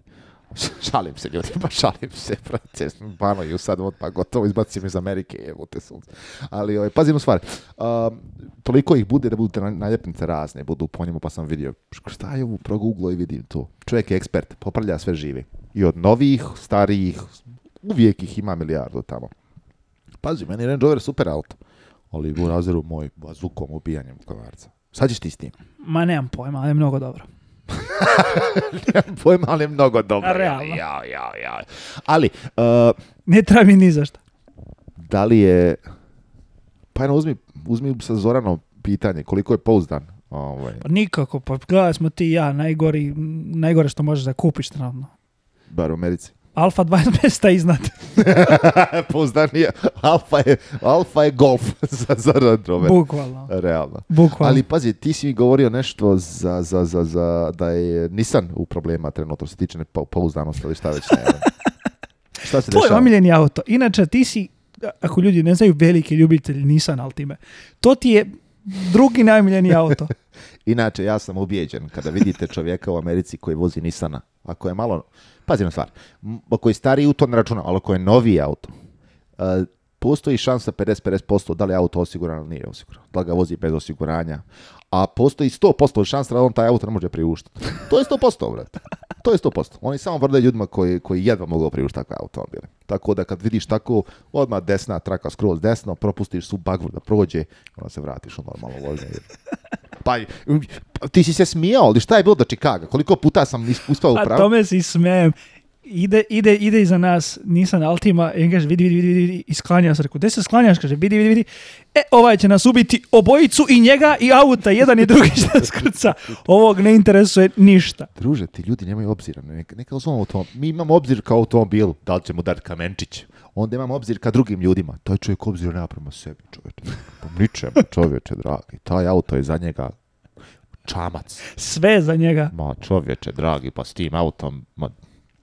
šalim se ljudi, pa šalim se, brate, Banoju sad pa gotovo izbacim iz Amerike, evo te sunce. Ali ovaj, pazimo stvari. toliko ih bude da budu te razne, budu po njemu, pa sam vidio, šta je ovo, proguglo i vidim to. Čovjek je ekspert, popravlja sve živi. I od novih, starijih, uvijek ih ima milijardu tamo. Pazi, meni Range Rover super auto, ali u razeru moj bazukom ubijanjem kovarca. Sad ćeš ti s tim. Ma nemam pojma, ali je mnogo dobro. nemam pojma, ali je mnogo dobro. Realno. Ja, ja, ja. Ali... Uh, ne treba mi ni za šta Da li je... Pa jedno, uzmi, uzmi sa zorano pitanje, koliko je pouzdan Ovaj. Pa nikako, pa gledali smo ti i ja, najgori, najgore što možeš da kupiš Bar u Americi. Alfa 20 mesta iznad. Alfa je, Alfa golf za, za Bukvalno. Realno. Ali pazi, ti si mi govorio nešto za, za, za, za, da je Nissan u problema trenutno se tiče pouzdanosti ili šta već ne. šta se Tvoj omiljeni auto. Inače, ti si, ako ljudi ne znaju, veliki ljubitelj Nissan Altime. To ti je drugi najomiljeniji auto. Inače, ja sam ubijeđen kada vidite čovjeka u Americi koji vozi Nissana. Ako je malo pazi na stvar, ako je stariji u to ne računam, ali ako je novi auto, e, postoji šansa 50-50% da li je auto osiguran ili nije osiguran, da ga vozi bez osiguranja, a postoji 100% šansa da on taj auto ne može priuštiti. To je 100%, vrat. To je 100%. Oni samo vrde ljudima koji, koji jedva mogu priuštiti takve automobile. Tako da kad vidiš tako, odmah desna traka skroz desno, propustiš su bagvu da prođe, onda se vratiš u normalno vožnje. Pa, ti si se smijao, ali šta je bilo do Čikaga? Koliko puta sam uspao pa upravo? A tome si smijem. Ide, ide, ide iza nas, nisam altima, i on vidi, vidi, vidi, i sklanja se, rekao, se sklanjaš, kaže, vidi, vidi, vidi, e, ovaj će nas ubiti obojicu i njega i auta, jedan i drugi će nas ovog ne interesuje ništa. Druže, ti ljudi nemaju obzira, neka, neka osnovno to mi imamo obzir kao automobil da li ćemo dati kamenčić, onda imam obzir ka drugim ljudima. Taj čovjek obzir nema prema sebi, čovječe. Pa ničemu, čovječe, dragi. Taj auto je za njega čamac. Sve za njega. Ma, čovječe, dragi, pa s tim autom, ma,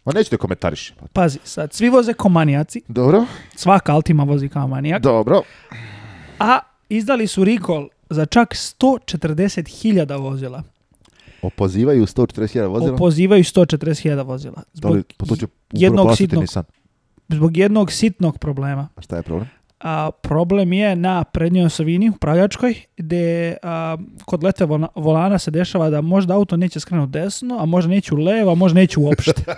ma neću pa, Pazi, sad, svi voze ko manijaci. Dobro. Svaka Altima vozi kao manijak. Dobro. A izdali su recall za čak 140.000 vozila. Opozivaju 140.000 vozila? Opozivaju 140.000 vozila. Zbog da li, pa to jednog sitnog, zbog jednog sitnog problema. A šta je problem? A, problem je na prednjoj osovini u Pravljačkoj, gdje kod lete volana se dešava da možda auto neće skrenuti desno, a možda neće u levo, a možda neće uopšte.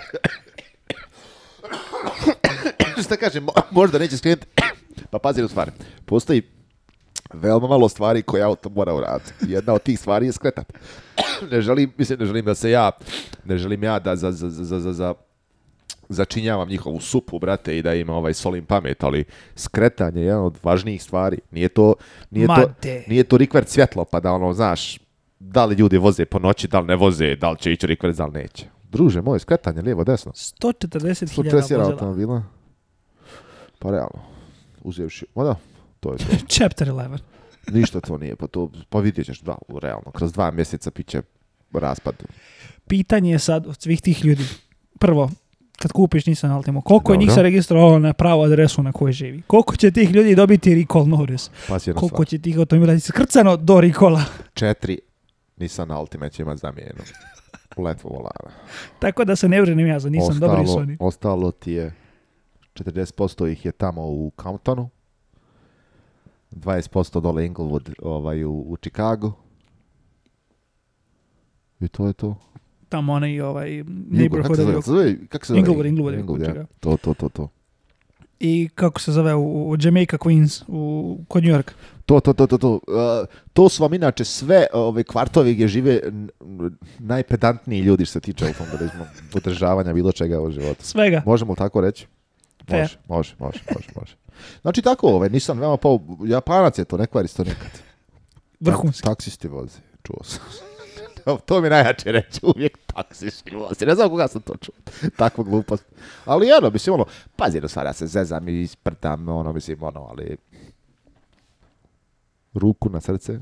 šta možda neće skrenuti. Pa pazi u stvari. postoji veoma malo stvari koje auto mora uraditi. Jedna od tih stvari je skretat. Ne želim, mislim, ne želim da se ja, ne želim ja da za, za, za, za, za začinjavam njihovu supu, brate, i da ima ovaj solim pamet, ali skretanje je jedna od važnijih stvari. Nije to, nije to, nije to svjetlo, pa da ono, znaš, da li ljudi voze po noći, da li ne voze, da li će ići rikvert, da li neće. Druže moje skretanje lijevo, desno. 140.000 vozila. automobila. Pa realno, uzevši, to je to. Chapter 11. Ništa to nije, pa to, pa vidjet ćeš, da, realno, kroz dva mjeseca piće raspad. Pitanje je sad od svih tih ljudi. Prvo, kad kupiš Nissan Altima, koliko je njih se registrovalo na pravu adresu na kojoj živi? Koliko će tih ljudi dobiti recall notice? koliko će tih automobila skrcano do recalla. Četiri Nissan Altima će imati zamijenu. Letvo volana. Tako da se ne ja za Nissan, dobri su oni. Ostalo ti je, 40% ih je tamo u Comptonu, 20% dole Inglewood ovaj, u, u Chicago. I to je to tamo onaj ovaj, neighborhood. Kako se zove? Kako se zove? Inglewood, Inglewood. Inglewood, znači ja. To, to, to, to. I kako se zove u, u Jamaica Queens, u, kod New York. To, to, to, to, to. Uh, to su vam inače sve ove kvartovi gdje žive najpedantniji ljudi što se tiče automobilizma, održavanja bilo čega u životu. Svega. Možemo tako reći? Može, može, može, može, može. Znači tako, ovaj, nisam veoma pa, Japanac je to, ne kvaristo nikad. Vrhunski. taksisti voze, čuo sam to, to mi najjače reći, uvijek taksiš i Ne znam koga sam to čuo, takvu glupost. Ali ono mislim, ono, pazi, jedno sad ja se zezam i isprtam, ono, mislim, ono, ali... Ruku na srce,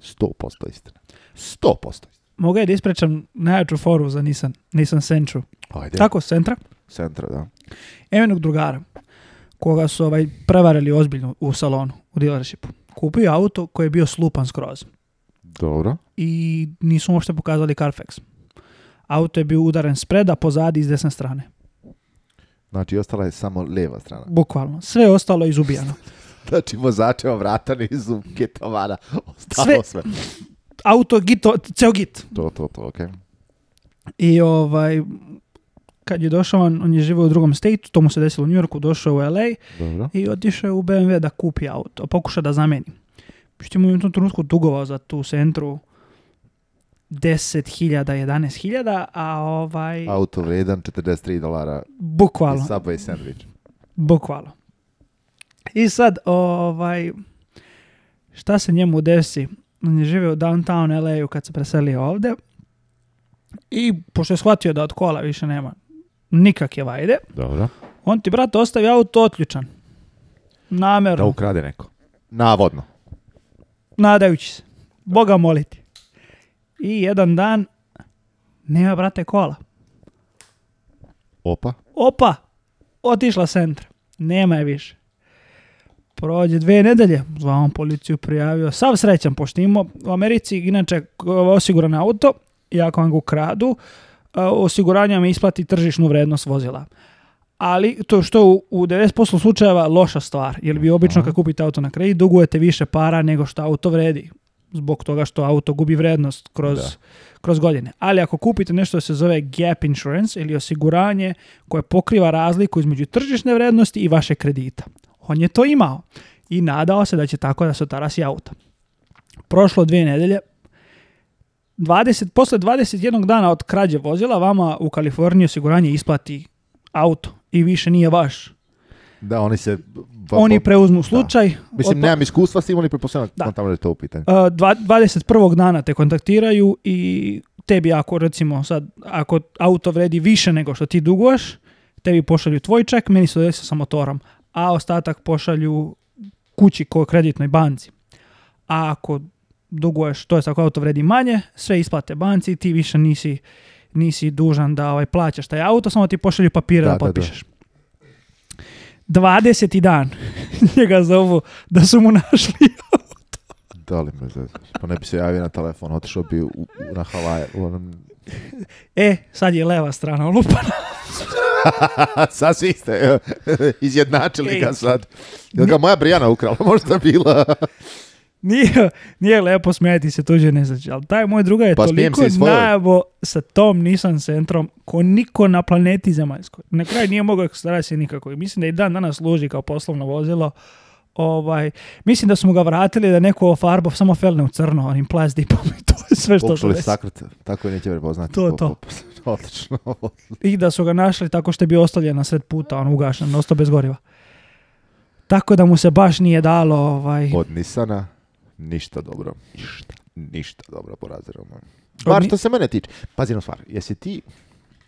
sto posto istina. Sto posto istina. Mogu je da isprečam najjaču foru za Nissan, Nissan Sentra. Ajde. Tako, Sentra? Sentra, da. Emenog drugara, koga su ovaj prevarili ozbiljno u salonu, u dealershipu. Kupio auto koji je bio slupan skroz. Dobro. I nisu uopšte pokazali Carfax. Auto je bio udaren spreda, pozadi i s desne strane. Znači, ostala je samo leva strana. Bukvalno. Sve je znači, ostalo izubijano. znači, vozačeva vrata nizu Ostalo sve. Auto, gito, ceo git. To, to, to, okej. I ovaj, kad je došao, on, on je živio u drugom state, to mu se desilo u Yorku, došao u LA i otišao u BMW da kupi auto, pokuša da zameni što je u tom trenutku dugovao za tu centru 10.000, 11.000, a ovaj... Auto vredan 43 dolara. Bukvalo I Subway I sad, ovaj, šta se njemu desi? On je živio u downtown LA-u kad se preselio ovde i pošto je shvatio da od kola više nema nikakve vajde, Dobro. on ti, brate, ostavi auto otljučan Namerno. Da ukrade neko. Navodno nadajući se. Boga moliti. I jedan dan nema, brate, kola. Opa. Opa! Otišla centra. Nema je više. Prođe dve nedelje, zvao policiju, prijavio. Sav srećan, pošto u Americi, inače, osiguran auto, i ako vam ga ukradu, osiguranje isplati tržišnu vrednost vozila ali to što u, 90% slučajeva loša stvar, jer vi obično kad kupite auto na kredit dugujete više para nego što auto vredi, zbog toga što auto gubi vrednost kroz, kroz godine. Ali ako kupite nešto se zove gap insurance ili osiguranje koje pokriva razliku između tržišne vrednosti i vaše kredita. On je to imao i nadao se da će tako da se otarasi auto. Prošlo dvije nedelje, 20, posle 21 dana od krađe vozila vama u Kaliforniji osiguranje isplati auto i više nije vaš. Da, oni se... oni preuzmu slučaj. Mislim, nemam iskustva s tim, oni pretpostavljam da tamo je to u pitanju. Uh, e, 21. dana te kontaktiraju i tebi ako recimo sad, ako auto vredi više nego što ti duguješ, tebi pošalju tvoj ček, meni se desi sa motorom, a ostatak pošalju kući koje kreditnoj banci. A ako duguješ, to je ako auto vredi manje, sve isplate banci, ti više nisi nisi dužan da ovaj, plaćaš taj auto, samo ti pošalju papire da, da potpišeš. Da, 20. dan njega zovu da su mu našli auto. Da li me Pa ne bi se javio na telefon, otišao bi u, u, na Havaje. E, sad je leva strana olupana. sad svi ste e, izjednačili e, ga sad. Je ga moja Brijana ukrala možda bila? nije, nije lepo smijati se tuđe znači. ali taj moj druga je pa toliko najavo sa tom nisan centrom ko niko na planeti zemaljskoj. Na kraju nije mogao ekstrati se nikako i mislim da i dan danas služi kao poslovno vozilo. Ovaj, mislim da smo ga vratili da neko farbo samo felne u crno onim plastipom i to je sve što Pokušali sakrati, tako je neće prepoznati. To to. I da su ga našli tako što je bio ostavljen na sred puta, on ugašen, ostao bez goriva. Tako da mu se baš nije dalo... Ovaj... Od Nisana Ništa dobro. Ništa. Ništa dobro po razredu Bar što se mene tiče. Pazi na stvar, jesi ti,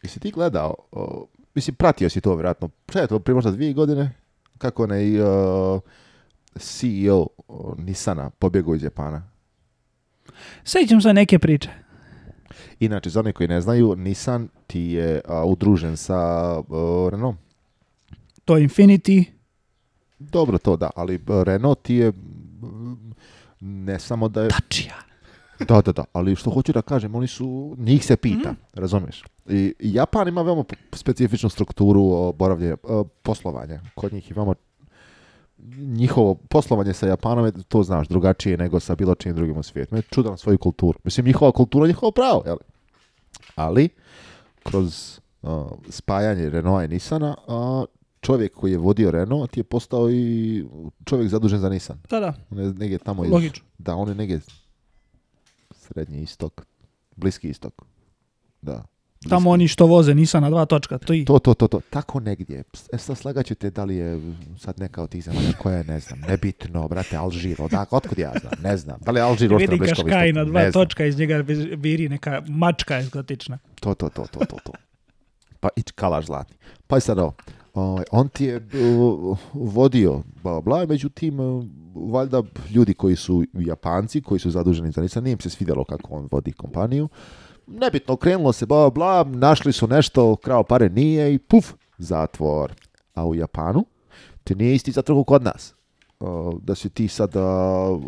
jesi ti gledao, o, mislim, pratio si to vjerojatno, šta je to, prije možda dvije godine, kako ne, i CEO Nisana pobjegao iz Japana. Sjećam se neke priče. Inače, za one koji ne znaju, Nissan ti je udružen sa a, Renault. To je Infiniti. Dobro to, da, ali Renault ti je ne samo da je... Tačija. Da, da, da, ali što hoću da kažem, oni su, njih se pita, mm. razumiješ? I Japan ima veoma specifičnu strukturu boravlje, poslovanja. Kod njih imamo njihovo poslovanje sa Japanom je, to znaš, drugačije nego sa bilo čim drugim u svijetu. čudan svoju kulturu. Mislim, njihova kultura, njihovo pravo, jel? Ali, kroz spajanje Renaulta i Nissana, čovjek koji je vodio Renault je postao i čovjek zadužen za Nissan. Da, da. On je negdje tamo iz... Logično. Da, on je negdje srednji istok, bliski istok. Da. Tamo oni što voze Nissan na dva točka, to i... To, to, to, to. Tako negdje. E sad ćete da li je sad neka od tih koja je, ne znam, nebitno, brate, Alžir, odak, otkud ja znam, ne znam. Da li je Alžir oštro blisko istoku? Vidi na dva točka, iz njega viri neka mačka egzotična. To, to, to, to, to, to. Pa i kalaš zlatni. Pa sad ovo. Ovaj, on ti je uh, vodio, bla, bla, međutim, uh, valjda ljudi koji su Japanci, koji su zaduženi za nisam, nije im se svidjelo kako on vodi kompaniju. Nebitno, okrenulo se, bla, bla, našli su nešto, krao pare nije i puf, zatvor. A u Japanu ti nije isti zatvor kod nas. Uh, da si ti sad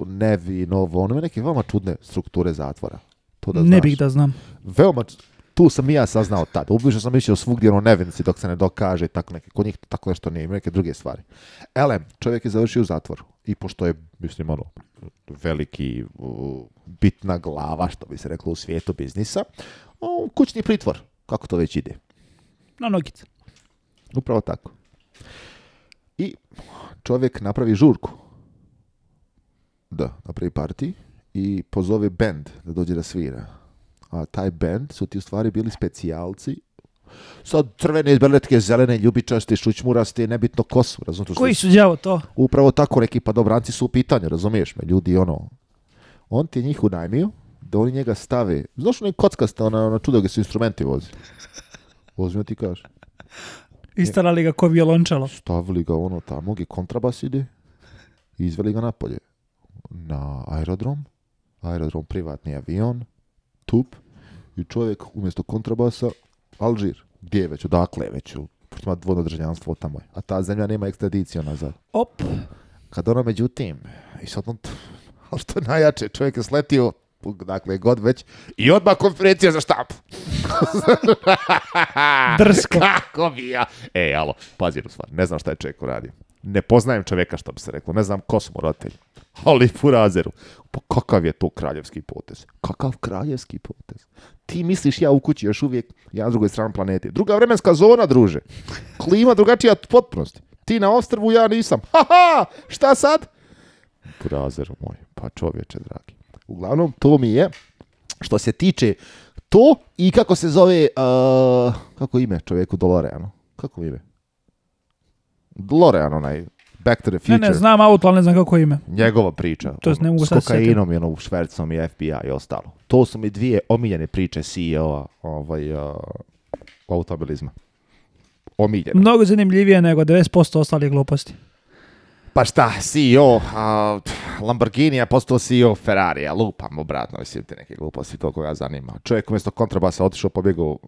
nevi, novo, ono neke veoma čudne strukture zatvora. To da ne bih da znam. Veoma tu sam i ja saznao tad. Ubiše sam mislio svugdje ono nevenci dok se ne dokaže i tako neke. Kod njih tako nešto nije, neke druge stvari. Ele, čovjek je završio u zatvoru i pošto je, mislim, ono, veliki, bitna glava, što bi se reklo u svijetu biznisa, kućni pritvor, kako to već ide. Na nogice. Upravo tako. I čovjek napravi žurku. Da, napravi partij i pozove bend da dođe da svira a taj band su ti u stvari bili specijalci sad crvene izbeletke, zelene, ljubičaste, šućmuraste, nebitno kosu su, razumiješ? Koji su djavo to? Upravo tako, neki pa dobranci su u pitanju, razumiješ me, ljudi, ono, on ti je njih unajmio, da oni njega stave, znaš je kockaste, ono, na ono čudo gdje su instrumenti vozi. Ozmio ono ti kaže. Istarali ga ko violončalo. Stavili ga ono tamo gdje kontrabas ide izveli ga napolje. Na aerodrom, aerodrom privatni avion, tup i čovjek umjesto kontrabasa Alžir. Gdje je već? Odakle je već? Ima dvodno državljanstvo tamo je. A ta zemlja nema ekstradiciju nazad. Op! Kad ono međutim, i sad on, ali što je najjače, čovjek je sletio dakle god već i odmah konferencija za štapu. Drsko. Kako bi ja. E, alo, pazi stvar, ne znam šta je čovjek uradio. Ne poznajem čovjeka što bi se reklo, ne znam ko su mu roditelji ali furazeru. Pa kakav je to kraljevski potez? Kakav kraljevski potez? Ti misliš ja u kući još uvijek, ja na drugoj strani planete. Druga vremenska zona, druže. Klima drugačija od potpunosti. Ti na ostrvu, ja nisam. Ha, ha! Šta sad? Furazeru moj, pa čovječe dragi. Uglavnom, to mi je što se tiče to i kako se zove, kako ime čovjeku Doloreanu? Kako ime? Dolorean onaj, Spectre Ne, znam auto, ali ne znam kako ime. Njegova priča. To ono, s kokainom švercom i FBI i ostalo. To su mi dvije omiljene priče CEO-a ovaj, uh, automobilizma. Omiljene. Mnogo zanimljivije nego 90% ostalih gluposti. Pa šta, CEO uh, Lamborghini a postao CEO Ferrarija, lupam obratno, mislim te neke gluposti, to koga zanima. Čovjek umjesto kontrabasa otišao pobjegao u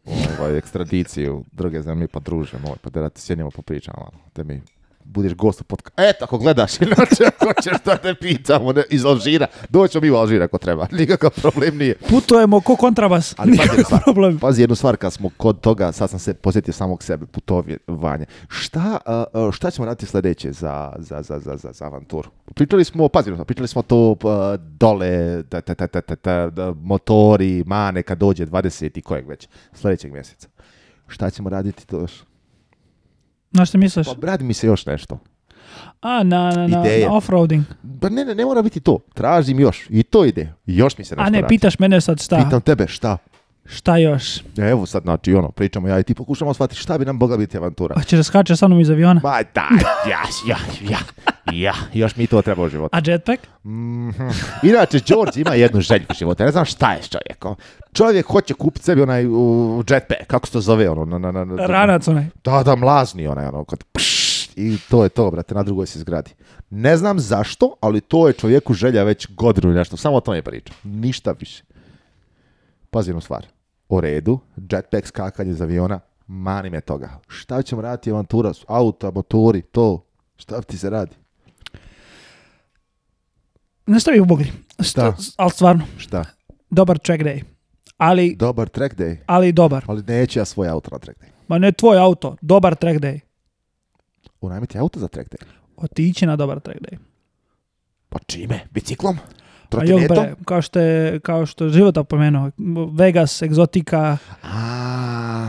ovaj, ekstradiciju, druge zemlje, pa druže pa da sjednimo popričamo, ono, mi budeš gost u podcastu. Eto, ako gledaš inače, ako ćeš da te pitamo ne, iz Alžira, doćemo mi u Alžira ako treba. Nikakav problem nije. Putujemo ko vas. Ali pazi stvar, problem. pazi jednu stvar, kad smo kod toga, sad sam se posjetio samog sebe, putovanje. Šta, šta ćemo raditi sljedeće za, za, za, za, za, avanturu? Pričali smo, pazi, pričali smo to dole, ta, ta, motori, mane, kad dođe 20 i kojeg već, sljedećeg mjeseca. Šta ćemo raditi to još? Na što misliš? Pa mi se još nešto. A, na, na, na, offroading. Pa ne, ne, ne mora biti to. Tražim još. I to ide. Još mi se nešto A ne, radi. pitaš mene sad šta? Pitam tebe šta. Šta još? E, evo sad, znači, ono, pričamo ja i ti, pokušamo shvatiti šta bi nam mogla biti avantura. Hoćeš da skačeš sa mnom iz aviona? Ma ja, ja, ja, ja, još mi to treba u životu. A jetpack? Mm Inače, George ima jednu želju u životu, ne znam šta je s čovjekom. Čovjek hoće kupiti sebi onaj uh, jetpack, kako se to zove, ono, na, na, na, Ranac onaj. Da, da, mlazni onaj, ono, kad i to je to, brate, na drugoj se zgradi. Ne znam zašto, ali to je čovjeku želja već godinu nešto, samo o tome priča. Ništa više. Pazi stvar o redu, jetpack skakanje iz aviona, mani me toga. Šta ćemo raditi avantura, auto, motori, to, šta ti se radi? Ne stavi u bogri. Šta? Ali stvarno. Šta? Dobar track day. Ali... Dobar track day. Ali dobar. Ali neću ja svoj auto na track day. Ma ne tvoj auto, dobar track day. Unajmiti auto za track day? Otići na dobar track day. Pa čime? Biciklom? trotinetom? kao što je, kao što je život opomenuo, Vegas, egzotika. A,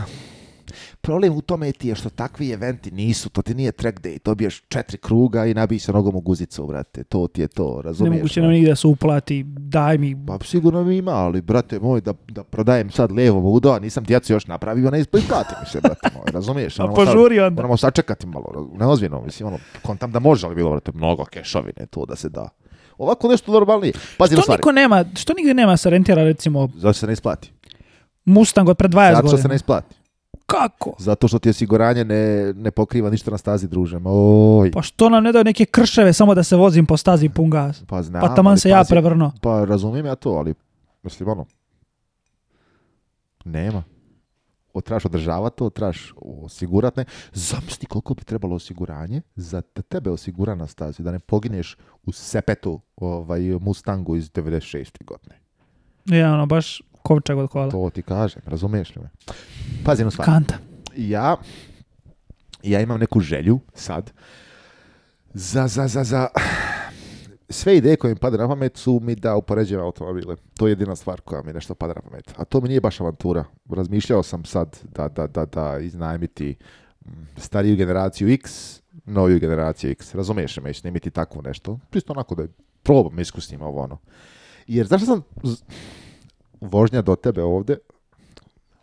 problem u tome ti je što takvi eventi nisu, to ti nije track day, dobiješ četiri kruga i nabiješ se nogom u guzicu, brate, to ti je to, razumiješ? Nemoguće nam nigdje da se uplati, daj mi... Pa sigurno mi ima, ali, brate moj, da, da prodajem sad levo vudo, a nisam djecu još napravio, ne isplati mi se, brate moj, razumiješ? A pa požuri onda. Moramo sačekati malo, neozvijeno, mislim, ono, kontam da može, ali bilo, brate, mnogo kešovine to da se da. Ovako nešto normalnije. Pazi što niko nema, što nigdje nema rentira recimo? Zato se ne isplati. Mustang od pred 20 godina. Zato što se ne isplati. Kako? Zato što ti osiguranje ne, ne pokriva ništa na stazi, družem. Oj. Pa što nam ne daju neke krševe samo da se vozim po stazi pun gaz? Pa znam. Pa taman se ja prevrno. Pa razumijem ja to, ali mislim ono, nema trebaš održavati to, trebaš osigurati. Ne. Zamisli koliko bi trebalo osiguranje za tebe osigurana na stazi, da ne pogineš u sepetu ovaj, Mustangu iz 96. godine. Ja, ono, baš kovčak od kola. To ti kažem, razumiješ li me? Pazi Kanta. Ja, ja imam neku želju sad za, za, za, za sve ideje koje mi pade na pamet su mi da upoređujem automobile. To je jedina stvar koja mi nešto pada na pamet. A to mi nije baš avantura. Razmišljao sam sad da, da, da, da iznajmiti mm, stariju generaciju X, noviju generaciju X. Razumiješ me, nemiti tako nešto. Čisto onako da probam iskusnim ovo ono. Jer zašto sam vožnja do tebe ovdje,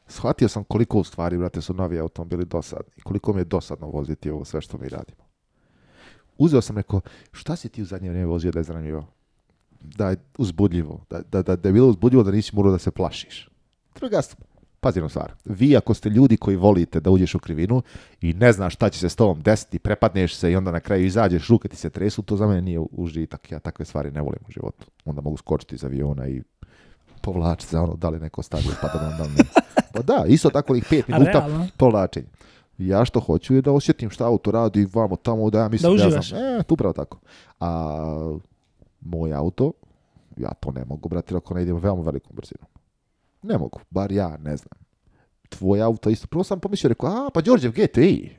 shvatio sam koliko u stvari, brate, su novi automobili dosadni. Koliko mi je dosadno voziti ovo sve što mi radimo uzeo sam rekao, šta si ti u zadnje vrijeme vozio da je zanimljivo? Da je uzbudljivo, da, da, da, je bilo uzbudljivo da nisi morao da se plašiš. stvar, Pazi na stvar, vi ako ste ljudi koji volite da uđeš u krivinu i ne znaš šta će se s tobom desiti, prepadneš se i onda na kraju izađeš, ruke ti se tresu, to za mene nije užitak, ja takve stvari ne volim u životu. Onda mogu skočiti iz aviona i povlačiti za ono da li neko stavio pa da ne. Pa da, isto tako ih pet minuta povlačenje ja što hoću je da osjetim šta auto radi vamo tamo da ja mislim da, ja znam. E, pravo tako. A moj auto, ja to ne mogu, brate, ako ne idem veoma velikom brzinom. Ne mogu, bar ja ne znam. Tvoj auto isto. Prvo sam pomislio, rekao, a, pa Đorđev GTI.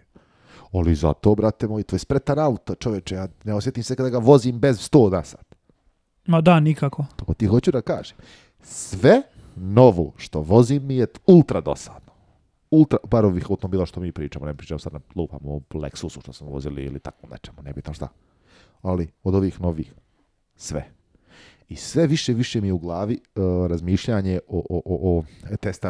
Ali za to, brate moj, to je spretan auto, čoveče, ja ne osjetim se kada ga vozim bez 100 na sat. Ma da, nikako. To ti hoću da kažem. Sve novo što vozim mi je ultra dosadno ultra, parovih automobila što mi pričamo, ne pričam sad na lupam o Lexusu što smo vozili ili tako nečemu, ne bitam šta. Ali od ovih novih, sve. I sve više, više mi je u glavi e, razmišljanje o, o, o,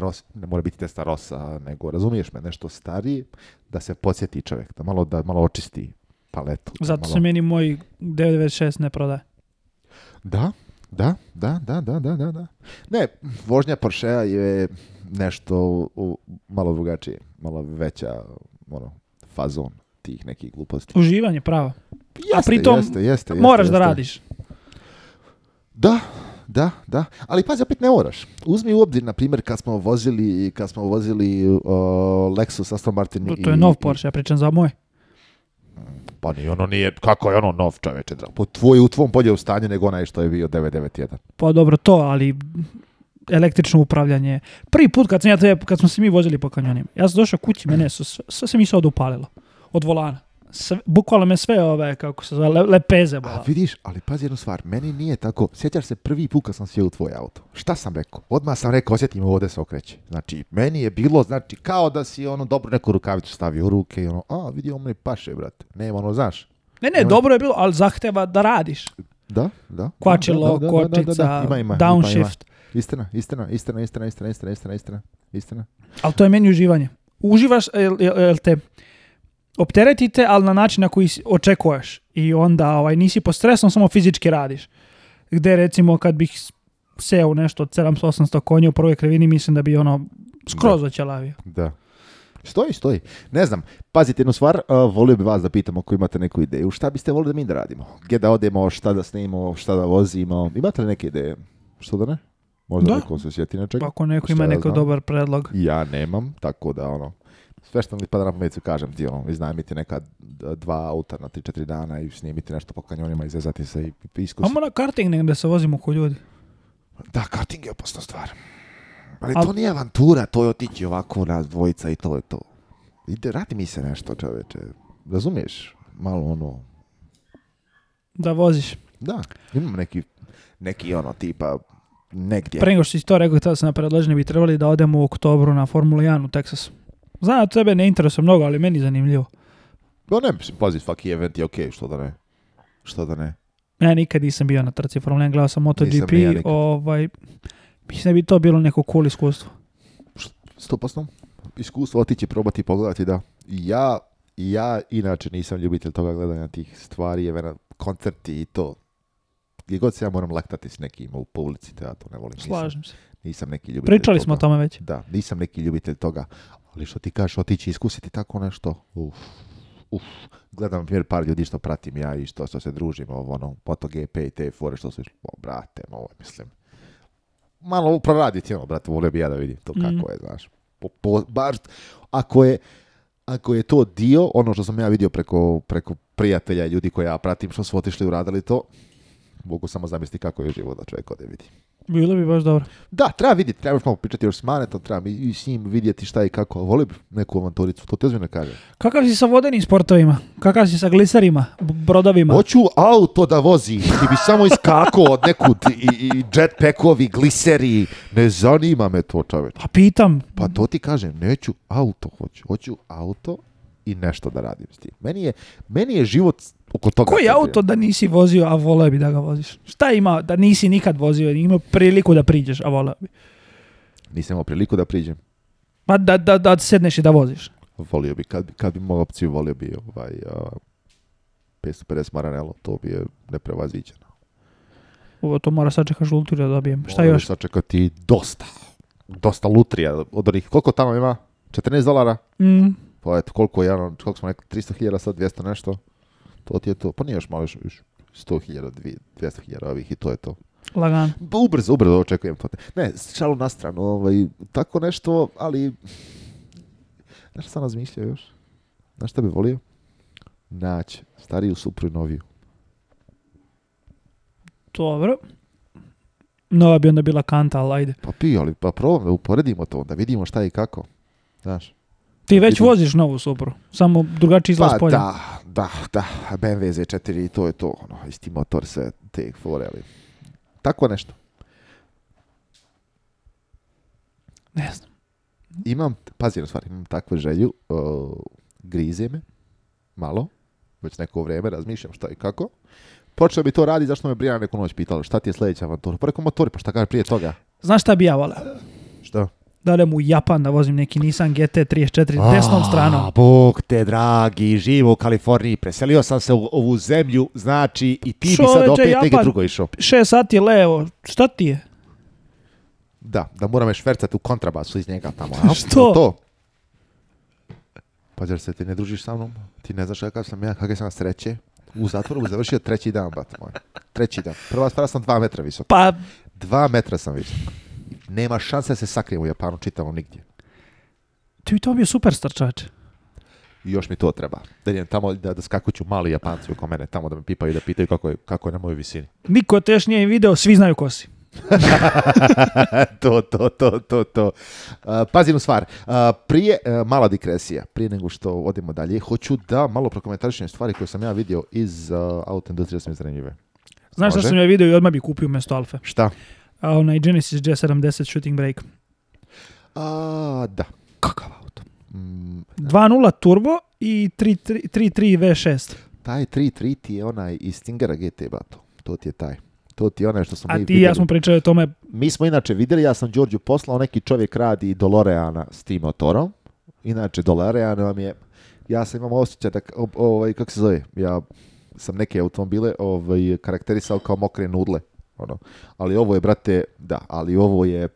o ne mora biti testa rosa, nego razumiješ me, nešto stariji, da se podsjeti čovjek, da malo, da malo očisti paletu. Zato malo... se meni moj 996 ne prodaje. Da, da, da, da, da, da, da. Ne, vožnja Porsche je nešto u, malo drugačije, malo veća ono, fazon tih nekih gluposti. Uživanje pravo. Jeste, A pritom jeste, jeste, moraš da radiš. Da, da, da. Ali pazi, opet ne moraš. Uzmi u obzir, na primjer, kad smo vozili, kad smo vozili Lexus Aston Martin. To, je nov Porsche, ja pričam za moje. Pa ni ono nije, kako je ono nov čoveče, Po tvoj, u tvom bolje u stanju nego onaj što je bio 991. Pa dobro to, ali električno upravljanje. Prvi put kad sam, ja te, kad smo se mi vozili po kanjonima, ja sam došao kući, mene su, sve, se mi se odupalilo. Od volana. Sve, bukvalo me sve ove, kako se zove, lepeze A vidiš, ali pazi jednu stvar, meni nije tako, sjećaš se prvi put kad sam sjeo u tvoj auto. Šta sam rekao? Odmah sam rekao, osjetim ovdje se okreće. Znači, meni je bilo, znači, kao da si ono dobro neku rukavicu stavio u ruke i ono, a, vidi, ono mi paše, brate. Nema ono, znaš. Ne, ne, dobro je bilo, ali zahteva da radiš. Da, da. Kvačilo, kočica, ima, downshift. Istina, istina, istina, istina, istina, istina, istina, istina, istina. Ali to je meni uživanje. Uživaš, jel, jel te opteretite, ali na način na koji očekuješ. I onda ovaj, nisi pod stresom, samo fizički radiš. Gde recimo kad bih seo nešto od 700-800 konja u prvoj krivini, mislim da bi ono skroz oćelavio. Da. Stoji, stoji. Ne znam, pazite jednu stvar, uh, volio bi vas da pitam ako imate neku ideju. Šta biste volili da mi da radimo? Gdje da odemo, šta da snimimo, šta da vozimo? Imate li neke ideje? Što da ne? Možda da. neko se sjeti Ako neko ima ja neko dobar predlog. Ja nemam, tako da ono, sve što mi pada na kažem ti, ono, iznajmiti neka dva auta na 3-4 dana i snimiti nešto po kanjonima i se i, iskusiti. Amo na karting negdje se vozimo ko ljudi. Da, karting je opasna stvar. Ali to nije avantura, to je otići ovako na dvojica i to je to. Ide, radi mi se nešto, čoveče. Razumiješ? Malo ono... Da voziš. Da, imam neki, neki ono tipa negdje. Pre nego što si to rekao, htio sam na predloženi bi trebali da odemo u oktobru na Formulu 1 u Texas. Znam, tebe ne interesuje mnogo, ali meni je zanimljivo. No pa ne, mislim, pazi, event je okej, okay, što da ne. Što da ne. Ja nikad nisam bio na trci Formula 1, gledao sam MotoGP, ja ovaj, mislim da bi to bilo neko cool iskustvo. Stopasno, iskustvo otići probati pogledati, da. Ja, ja inače nisam ljubitelj toga gledanja tih stvari, evena, koncerti i to gdje god se ja moram laktati s nekim u publici, to ja to ne volim. Slažem se. Nisam neki ljubitelj Pričali smo o tome već. Da, nisam neki ljubitelj toga. Ali što ti kažeš, otići iskusiti tako nešto, uf, uf. Gledam, primjer, par ljudi što pratim ja i što, se družim, ovo, ono, GP i te fore što su išli, o, brate, ovo, mislim, malo proraditi, ono, brate, volio bi ja da vidim to kako mhm. je, znaš. Po, ako je, ako je to dio, ono što sam ja vidio preko, prijatelja i ljudi koje ja pratim, što su otišli uradili to, mogu samo zamisliti kako je život da čovjek ode vidi. Bilo bi baš dobro. Da, treba vidjeti, treba još malo pričati još s Manetom, treba i s njim vidjeti šta i kako. Voli bi neku avanturicu, to te ozbiljno kaže. Kakav si sa vodenim sportovima? Kakav si sa gliserima, brodovima? Hoću auto da vozi, ti bi samo iskako od nekud i, i jetpackovi, gliseri. Ne zanima me to čoveč. Pa pitam. Pa to ti kažem, neću auto, hoću, hoću auto i nešto da radim s tim. Meni je, meni je život oko toga. Koji auto da nisi vozio, a vole bi da ga voziš? Šta ima da nisi nikad vozio, imao priliku da priđeš, a voleo bi? Nisam imao priliku da priđem. Pa da, da, da sedneš i da voziš. Volio bi, kad, kad bi mogao opciju, volio bi ovaj, uh, 550 Maranello, to bi je neprevaziđeno. Ovo to mora sačekaš l'Utrija da dobijem. Šta Moraš još? sačekati dosta. Dosta lutrija od onih. Koliko tamo ima? 14 dolara? Mm. Pa eto, koliko je koliko smo rekli, 300.000, sad 200 nešto. To ti je to. Pa nije još malo, još, 100.000, 200.000 ovih i to je to. Lagan. Pa ubrzo, ubrzo očekujem to. Ne, šalu na stranu, ovaj, tako nešto, ali... Znaš šta sam razmišljao još? Znaš šta bi volio? Naći stariju supru i noviju. Dobro. Nova bi onda bila kanta, ali ajde. Pa pi, ali pa probam uporedimo to, da vidimo šta i kako. Znaš. Ti već voziš novu Subaru, samo drugačiji izlaz pa, Da, da, da, BMW Z4 i to je to, ono, isti motor se te fore, ali tako nešto. Ne znam. Imam, pazi na stvari, imam takvu želju, grize me, malo, već neko vrijeme razmišljam šta i kako. Počeo bi to raditi, zašto me Brijana neku noć pitala, šta ti je sljedeća avantura? Pa motori, pa šta kaže prije toga? Znaš šta bi ja volao? Što? da mu u Japan da vozim neki Nissan GT34 desnom stranom. bog te dragi, živo u Kaliforniji, preselio sam se u ovu zemlju, znači i ti bi sad opet Japan, drugo išao. Šest sati levo, šta ti je? Da, da moram je švercati u kontrabasu iz njega tamo. A? Što? To? Pa se ti ne družiš sa mnom? Ti ne znaš kakav sam ja, kakve sam sreće. U zatvoru završio treći dan, moj. Treći dan. Prva stvar sam dva metra visok. Pa... Dva metra sam visok nema šanse da se sakrijemo u Japanu čitamo nigdje. Ti bi to bio superstar čač. još mi to treba. Da idem tamo da, da skakuću mali Japanci oko mene, tamo da me pipaju, i da pitaju kako je, kako je na mojoj visini. Niko te još nije video, svi znaju ko si. to, to, to, to, to. stvar. Prije, e, mala dikresija, prije nego što odemo dalje, hoću da malo prokomentarišem stvari koje sam ja vidio iz uh, auto industrije Znaš Može? što sam ja vidio i odmah bi kupio mjesto Alfe? Šta? a onaj Genesis g 70 shooting Break. A, da. Kakav auto? Mm, 2.0 turbo i 3.3 V6. Taj 3.3 ti je onaj iz Stingera GT Bato. To ti je taj. To ti je onaj što smo A mi ti ja smo pričali o tome. Mi smo inače vidjeli, ja sam Đorđu poslao, neki čovjek radi Doloreana s tim motorom. Inače, Dolorean vam je, ja sam imam osjećaj da, ovaj, kako se zove, ja sam neke automobile ovaj, karakterisao kao mokre nudle ono. Ali ovo je, brate, da, ali ovo je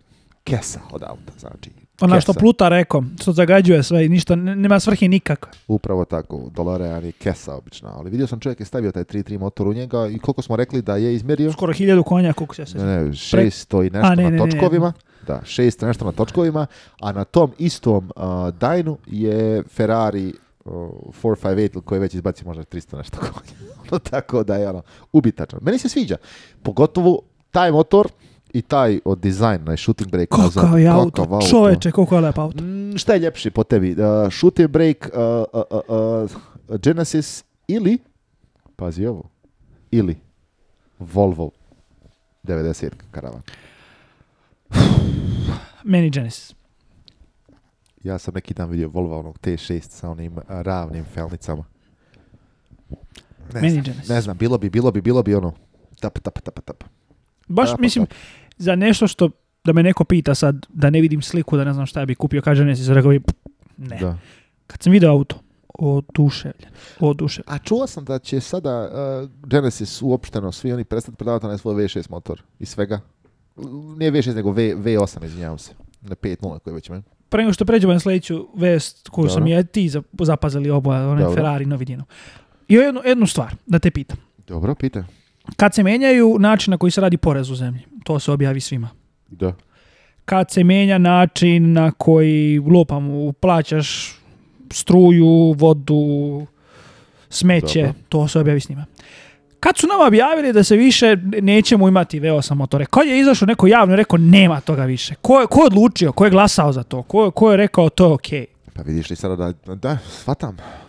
kesa od auta, znači. Ona što pluta rekom, što zagađuje sve i ništa, nema svrhe nikakve. Upravo tako, dolare, je kesa obična, ali vidio sam čovjek je stavio taj 3.3 motor u njega i koliko smo rekli da je izmjerio? Skoro 1000 konja, koliko se Ne, ne, 600 i nešto na točkovima. da, nešto na točkovima, a na tom istom dajnu je Ferrari 458 koji već izbaci možda 300 nešto konja. tako da je ono, ubitačno. Meni se sviđa. Pogotovo taj motor i taj od dizajna i shooting break. Kakav je auto, auto. čoveče, koliko je lep auto. Mm, šta je ljepši po tebi? Uh, shooting break, Genesis ili, pazi ovo, ili Volvo 90 karavan. Meni Genesis. Ja sam neki dan vidio Volvo onog T6 sa onim eh, ravnim felnicama. Ne znam, bilo bi, bilo bi, bilo bi ono, tap, tap, tap, tap. Baš tap, mislim, za nešto što, da me neko pita sad, da ne vidim sliku, da ne znam šta bi kupio, kaže Genesis, rekao bi, ne. Kad sam vidio auto, oduševljen. oduševljen. A čuo sam da će sada uh, Genesis uopšteno, svi oni prestati prodavati na svoj V6 motor i svega. Nije V6, nego v, 8 izvinjavam se. Na 5.0 koji već imaju pre nego što pređemo na sljedeću vest koju sam ja ti zapazili oboje, onaj Ferrari novidino. I jednu, stvar, da te pitam. Dobro, pita. Kad se menjaju način na koji se radi porez u zemlji, to se objavi svima. Da. Kad se menja način na koji lupam, plaćaš struju, vodu, smeće, to se objavi svima. Kad su nam objavili da se više nećemo imati V8 motore? Kad je izašao neko javno i rekao nema toga više? Ko je, ko odlučio? Ko je glasao za to? Ko, ko je rekao to je okej? Pa vidiš li sada da, da,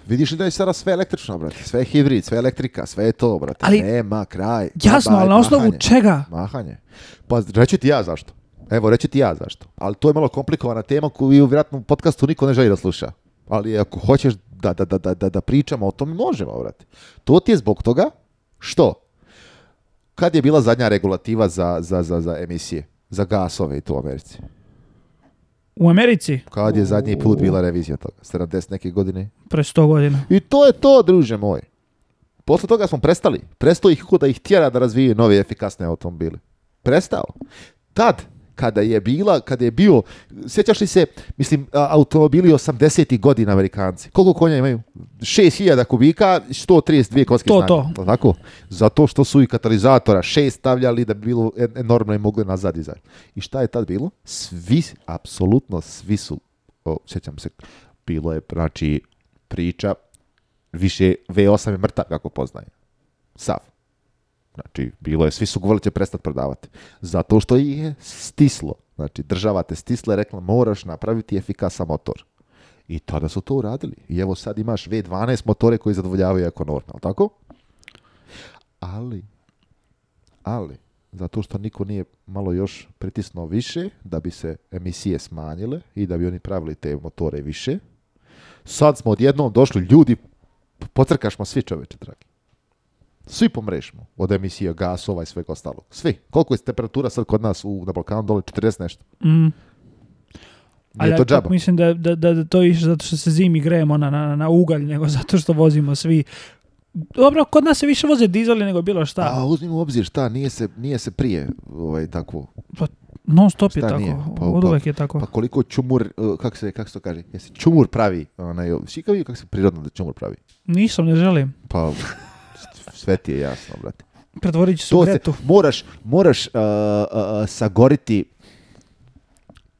Vidiš li da je sada sve električno, brate. Sve je hibrid, sve elektrika, sve je to, brate. Ali, Nema, kraj. Jasno, ali na osnovu čega? Mahanje. Pa reći ti ja zašto. Evo, reći ti ja zašto. Ali to je malo komplikovana tema koju vjerojatno u podcastu niko ne želi da sluša. Ali ako hoćeš da, da, da, da, da pričamo o tome, možemo, brate. To ti je zbog toga što? Kad je bila zadnja regulativa za, za, za, za emisije? Za gasove i to u Americi. U Americi? Kad je zadnji put bila revizija toga? 70 neke godine? Pre 100 godina. I to je to, druže moj. Posle toga smo prestali. Prestao ih kuda da ih tjera da razvijaju nove efikasne automobili. Prestao. Tad kada je bila, kada je bio, sjećaš li se, mislim, automobili 80. godina Amerikanci. Koliko konja imaju? 6000 kubika, 132 trideset snage. To, to. Tako? Zato što su i katalizatora šest stavljali da bi bilo enormno i mogli nazad izaći. I šta je tad bilo? Svi, apsolutno svi su, sjećam se, bilo je, znači, priča, više V8 je mrtav, kako poznaje. Sav. Znači, bilo je, svi su govorili će prestati prodavati. Zato što ih je stislo. Znači, država te stisla i rekla moraš napraviti efikasan motor. I tada su to uradili. I evo sad imaš V12 motore koji zadovoljavaju jako ali tako? Ali, ali, zato što niko nije malo još pritisnuo više da bi se emisije smanjile i da bi oni pravili te motore više. Sad smo odjednom došli, ljudi, pocrkašmo svi čoveče, dragi. Svi pomrešimo od emisije gasova i svega ostalog. Svi. Koliko je temperatura sad kod nas u, na Balkanu dole? 40 nešto. Mm. ali to džaba. Mislim da, da, da, to je zato što se zimi grejemo na, na, na ugalj, nego zato što vozimo svi dobro, kod nas se više voze dizeli nego bilo šta. A uzmi u obzir šta, nije se, nije se prije ovaj, tako. Pa non stop je tako, pa, od uvek pa, je tako. Pa koliko čumur, eh, kako se, kak se to kaže, jesi čumur pravi, onaj, svi kako se prirodno da čumur pravi? Nisam, ne želim. Pa, sve ti je jasno, brate. Pretvorit ću se to u gretu. moraš, moraš uh, uh, uh, sagoriti,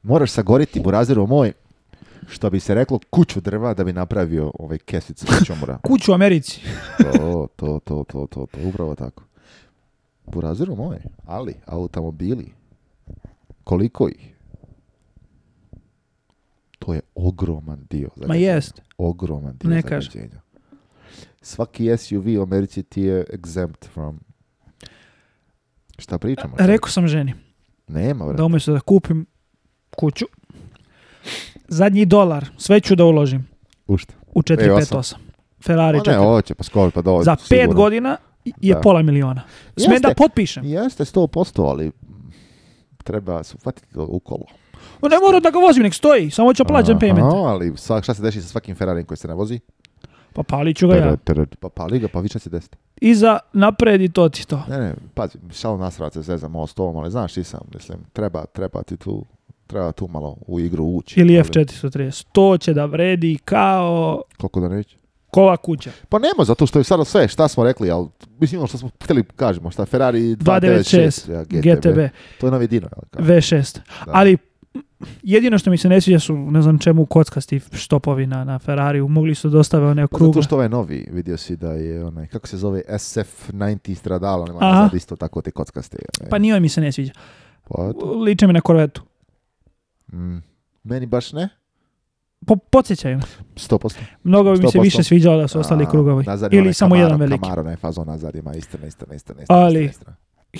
moraš sagoriti, burazero moj, što bi se reklo, kuću drva da bi napravio ovaj kesicu čomora. kuću u Americi. to, to, to, to, to, to, upravo tako. burazeru moj, ali automobili, koliko ih? To je ogroman dio. Ma jest. Ogroman dio ne zagađenja svaki SUV u Americi ti je exempt from... Šta pričamo? Rekao sam ženi. Nema, vrata. Da umjesto da kupim kuću, zadnji dolar, sve ću da uložim. U šta? U 458. Ferrari 4. Ne, će pa skoro, pa dolazi. Za pet godina je pola miliona. Sme da potpišem. Jeste, sto posto, ali treba se uhvatiti u kolo. Ne moram da ga vozim, nek stoji, samo ću plaćam payment. ali šta se deši sa svakim Ferrari koji se ne vozi? Pa pali ću ga ja. Pa pali ga, pa više se desiti. I za napred i to ti to. Ne, ne, pazi, šalo nasrat se zezam ovo s ali znaš ti sam, mislim, treba, treba ti tu, treba tu malo u igru ući. Ili F430. To će da vredi kao... Koliko da neće? Kova kuća. Pa nema, zato što je sada sve, šta smo rekli, ali mislim ono što smo htjeli kažemo, šta Ferrari 296, 296 GTB. GTB. To je novi Dino. Ja, V6. Da. Ali jedino što mi se ne sviđa su, ne znam čemu, kockasti štopovi na, na Ferrariju. Mogli su dostave one krug pa Zato što ovaj novi, vidio si da je onaj, kako se zove, SF90 Stradale, isto tako te kockaste. Pa nije mi se ne sviđa. Pa Liče mi na korvetu. Mm. Meni baš ne. Po, podsjećaju. 100%. Mnogo bi mi se više sviđalo da su ostali A, krugovi. Ili samo jedan veliki. Kamaro, fazon nazad Ali,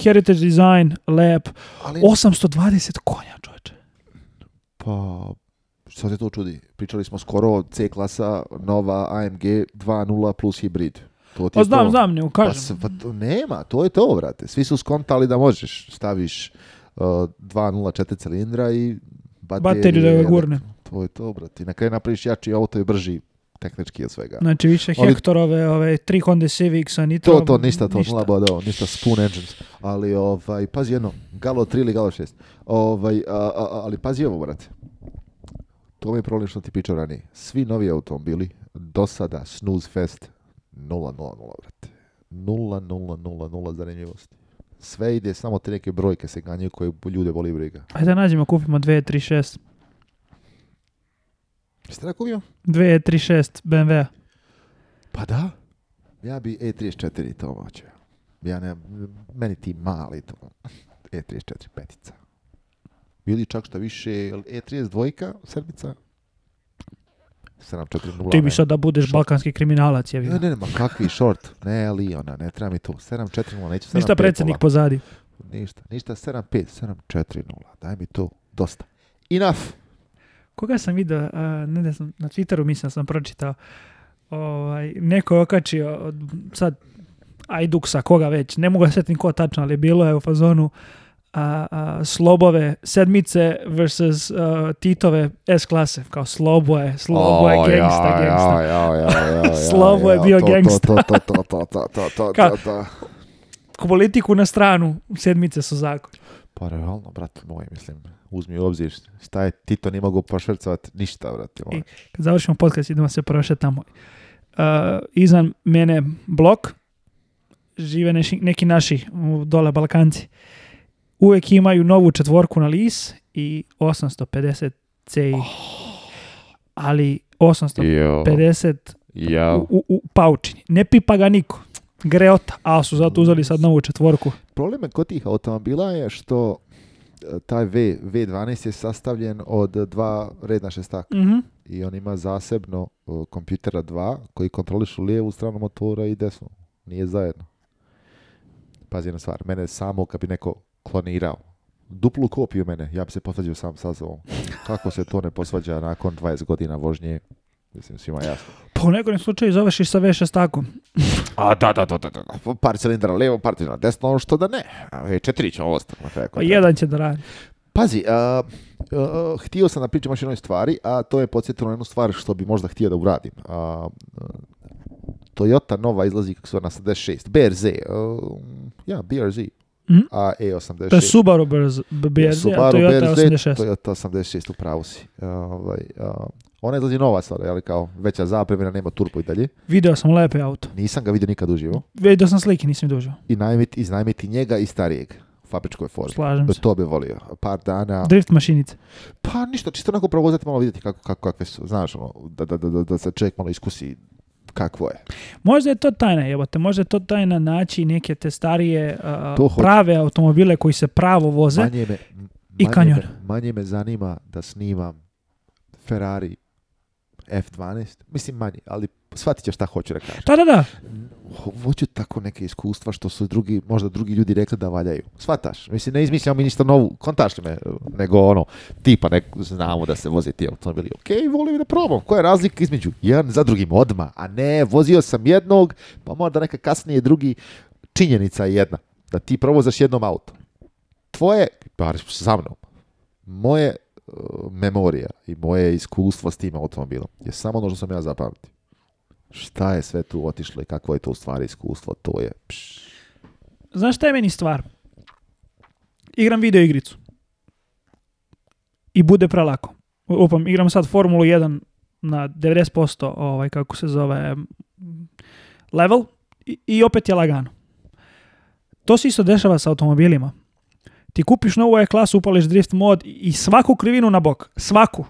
Heritage Design, Lab, Ali... 820 konja, čovječe. Pa, sad se to čudi. Pričali smo skoro C klasa, nova AMG 2.0 plus hibrid. To ti pa znam, to... znam, ne ukažem. Pa, pa, nema, to je to, vrate. Svi su skontali da možeš. Staviš uh, 2.0 četiri cilindra i bateriju, bateriju da ga gurne. To je to, brate. na kraju napraviš jači auto i brži tehnički od svega. Znači više ali, hektorove, ove, tri Honda Civic-a, ni to... To, ništa, to, ništa. nula bodova, ništa spoon engines. Ali, ovaj, pazi jedno, Galo 3 ili Galo 6. Ovaj, a, a, ali pazi ovo, brate. To mi je problem što ti pičao ranije. Svi novi automobili, do sada, snooze fest, 0, 0, 0, brate. 0, 0, 0, 0 zanimljivosti. Sve ide, samo te neke brojke se ganjaju koje ljude voli briga. Ajde nađemo, kupimo 2, 3, 6. Jeste da bio? 236 e bmw Pa da. Ja bi E34 to hoće. Ja meni ti mali to. E34 petica. Ili čak što više E32 e dvojka, 740. Ti bi sad da budeš short. balkanski kriminalac, je Ne, ne, ne, ma kakvi short. Ne, ona, ne treba mi to. 740, neću 7, Ništa predsjednik pozadi. Ništa, ništa 75, 740. Daj mi to, dosta. Enough koga sam vidio, ne da sam, na Twitteru mislim da sam pročitao, ovaj, neko je okačio, sad Ajduksa, koga već, ne mogu sjetiti ko tačno, ali bilo je u fazonu a, slobove sedmice versus Titove S klase, kao slobo je, slobo je gangsta, gangsta. Slobo je bio gangsta. Politiku na stranu, sedmice su zakon. Pa realno, brate moj, mislim, uzmi u obzir šta je Tito ni mogu pošvrcovati ništa, brate moj. I, kad završimo podcast, idemo se prošetamo. Uh, izan mene blok, žive neki naši dole Balkanci. Uvijek imaju novu četvorku na lis i 850 CI. Ali 850 U, u, u paučini. Ne pipa ga niko greota, a su zato uzeli sad novu četvorku. Problem kod tih automobila je što e, taj v, V12 je sastavljen od dva redna šestaka. mm I on ima zasebno e, kompjutera dva koji kontrolišu lijevu stranu motora i desnu. Nije zajedno. Pazi na stvar, mene samo kad bi neko klonirao, duplu kopiju mene, ja bi se posvađao sam sa Kako se to ne posvađa nakon 20 godina vožnje Mislim, svima jasno. Pa u nekom slučaju zoveš i sa V6 tako. A, da, da, da, da, da. Par cilindra levo, par cilindra desno, ono što da ne. A V4 će ovo Pa jedan će da radi. Pazi, a, a, htio sam da pričam još jednoj stvari, a to je podsjetilo na jednu stvar što bi možda htio da uradim. A, Toyota Nova izlazi kako se ona sa D6. BRZ. ja, BRZ. Mm? A E86. To je Subaru BRZ, BRZ Subaru, a Toyota BRZ, 86. Toyota 86, upravo si. Uh, ovaj, uh, ona izlazi nova sada, ali kao veća zapremina, nema turbo i dalje. Video sam lepe auto. Nisam ga vidio nikad uživo. Video sam slike, nisam dužio. I najmiti, iznajmiti njega i starijeg u fabričkoj formi. Slažem To bi volio. Par dana... Drift mašinice. Pa ništa, čisto onako provozati, malo vidjeti kako, kako, kakve su. Znaš, ono, da, da, da, da se čovjek malo iskusi kakvo je. Možda je to tajna, jebote, možda je to tajna naći neke te starije uh, prave automobile koji se pravo voze manje me, i kanjon. manje me zanima da snimam Ferrari F12, mislim manji, ali shvatit ćeš šta hoću da kažem. Da, da, da. Hoću tako neke iskustva što su drugi, možda drugi ljudi rekli da valjaju. Shvataš, mislim ne izmišljamo mi ništa novu, kontaš li me, nego ono, tipa nek, znamo da se vozi ti automobili. Ok, volim da probam, koja je razlika između jedan za drugim odma, a ne, vozio sam jednog, pa možda neka kasnije drugi, činjenica je jedna, da ti provozaš jednom auto. Tvoje, bar za mnom, moje E, memorija i moje iskustvo s tim automobilom je samo ono što sam ja zapamtio. Šta je sve tu otišlo i kakvo je to u stvari iskustvo, to je... Znaš šta je meni stvar? Igram video igricu. I bude prelako. Upam, igram sad Formulu 1 na 90%, ovaj, kako se zove, level i, i opet je lagano. To se isto dešava sa automobilima. Ti kupiš novu E-klasu, upališ drift mod i svaku krivinu na bok. Svaku.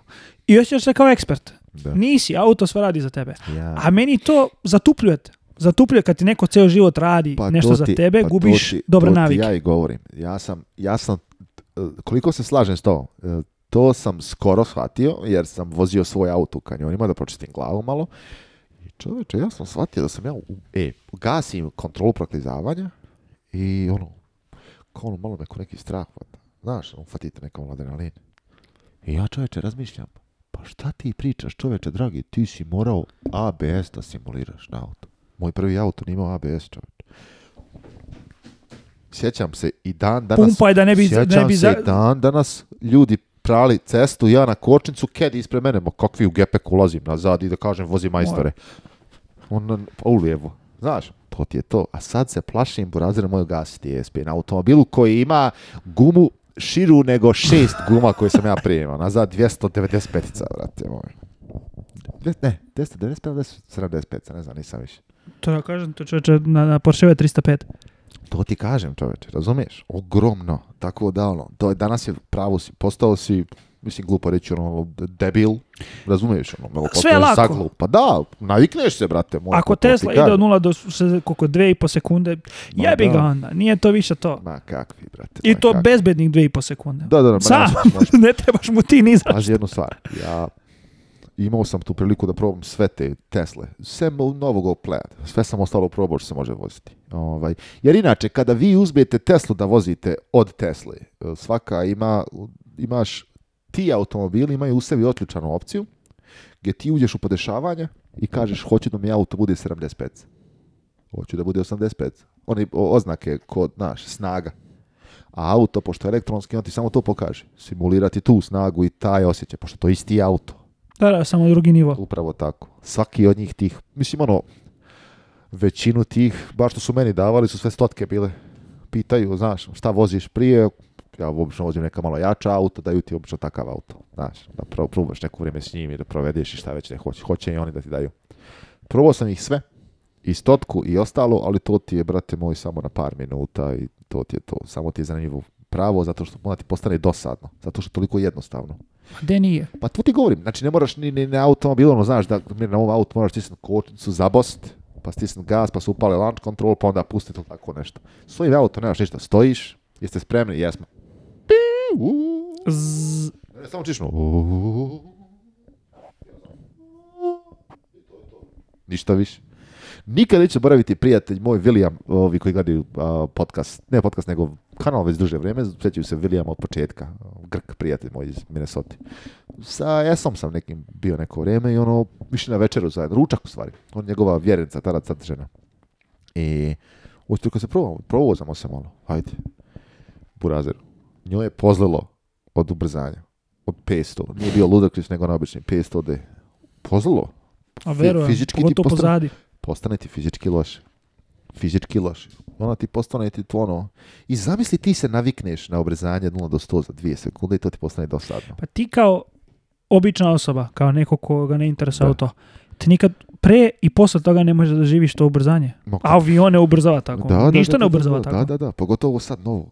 I osjećaš se kao ekspert. Nisi, auto sve radi za tebe. A meni to zatupljuje. Zatupljuje kad ti neko ceo život radi pa nešto ti, za tebe, pa gubiš ti, dobre navike. ja i govorim. Ja sam, ja sam, e, koliko se slažem s to, e, to sam skoro shvatio, jer sam vozio svoj auto u kanjonima, da pročitim glavu malo. I čoveče, ja sam shvatio da sam ja, u, e, gasim kontrolu proklizavanja i ono, kao ono malo neko neki strah vada. Znaš, on fatite ono adrenalin. I ja čoveče razmišljam, pa šta ti pričaš čoveče dragi, ti si morao ABS da simuliraš na auto. Moj prvi auto nije imao ABS čoveče. Sjećam se i dan danas... Pumpaj da ne bi... Sjećam ne bi se dan danas ljudi prali cestu, ja na kočnicu, ked ispred mene, ma kakvi u gepek ulazim nazad i da kažem vozi majstore. On pa ulijevo. Znaš, to ti je to. A sad se plašim, burazer moju gasiti ESP na automobilu koji ima gumu širu nego šest guma koje sam ja prijemao. Nazad 295-ica, brate moj. Ne, 295 75 ne znam, nisam više. To ja kažem, to čoveče, na, na 305. To ti kažem, čoveče, razumiješ? Ogromno. Tako da, ono, to je, danas je pravo postao si mislim glupo reći ono debil, razumiješ ono, malo Sve je lako. Pa da, navikneš se brate. Moj, Ako Tesla ide od 0 do se, i po sekunde, jebi ga onda, nije to više to. Ma kakvi brate. I to bezbednih po sekunde. Da, da, da. ne trebaš mu ti ni zašto. jednu stvar, ja imao sam tu priliku da probam sve te Tesle, sve novog Oplea. sve sam ostalo probao što se može voziti. Ovaj. Jer inače, kada vi uzmete Teslu da vozite od Tesle, eh, svaka ima, imaš ti automobili imaju u sebi otličanu opciju gdje ti uđeš u podešavanje i kažeš hoće da mi auto bude 75. Hoću da bude 85. oni oznake kod naš, snaga. A auto, pošto je elektronski, on ti samo to pokaže. Simulirati tu snagu i taj osjećaj, pošto to isti auto. Da, da, samo drugi nivo. Upravo tako. Svaki od njih tih, mislim ono, većinu tih, baš što su meni davali, su sve stotke bile. Pitaju, znaš, šta voziš prije, ja obično vozim neka malo jača auto, daju ti obično takav auto. Znaš, da probaš neko vrijeme s njim i da provediš i šta već ne hoće. Hoće i oni da ti daju. Probao sam ih sve, i stotku i ostalo, ali to ti je, brate moj, samo na par minuta i to ti je to. Samo ti je zanimljivo pravo, zato što onda ti postane dosadno, zato što je toliko jednostavno. De nije. Pa tu ti govorim, znači ne moraš ni, ni na automobilu, ono, znaš da na ovom autu moraš stisnuti kočnicu, zabost, pa stisnuti gaz, pa se upale launch control, pa onda pustiti tako nešto. Svojim auto nemaš ništa, stojiš, jeste spremni, jesmo. Samo čišmo. Ništa više. Nikad neće boraviti prijatelj moj William, ovi koji gledaju uh, podcast, ne podcast, nego kanal već duže vrijeme, sjećaju se William od početka, Grk prijatelj moj iz Minnesota. Sa Esom sam nekim bio neko vrijeme i ono, više na večeru zajedno, ručak u stvari, on njegova vjerenica, tada sad žena. I, ostro se provamo, provozamo se malo, hajde, burazeru. Nju je pozlilo od ubrzanja. Od 500. Nije bio Ludakris, nego na obični 500D. Pozlilo. A verujem, fizički ti postane, pozadi. Postane ti fizički loše. Fizički loše. Ona ti postane ti to ono... I zamisli ti se navikneš na ubrzanje 0 do 100 za 2 sekunde i to ti postane dosadno. Pa ti kao obična osoba, kao neko koga ne interesuje to, ti nikad pre i posle toga ne možeš da živiš to ubrzanje. A avion ubrzava tako. Ništa ne ubrzava tako. Da, da, da, pogotovo sad novo.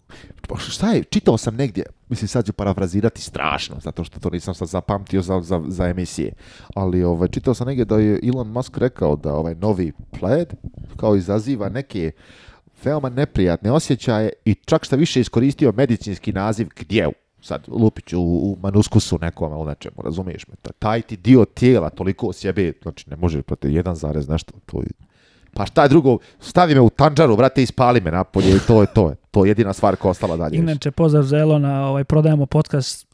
Pa šta je, čitao sam negdje, mislim sad ću parafrazirati strašno, zato što to nisam sad zapamtio za, za, za emisije, ali ovaj, čitao sam negdje da je Elon Musk rekao da ovaj novi pled kao izaziva neke veoma neprijatne osjećaje i čak šta više iskoristio medicinski naziv gdjev sad lupić u, u manuskusu nekom ili nečemu, razumiješ me, taj ti dio tijela toliko sjebe, znači ne može protiv pa zarez, nešto, to je pa šta drugo, stavi me u tanđaru, brate, ispali me napolje i to je to. Je. To je jedina stvar koja ostala dalje. Inače, pozdrav za Elona, ovaj, prodajemo podcast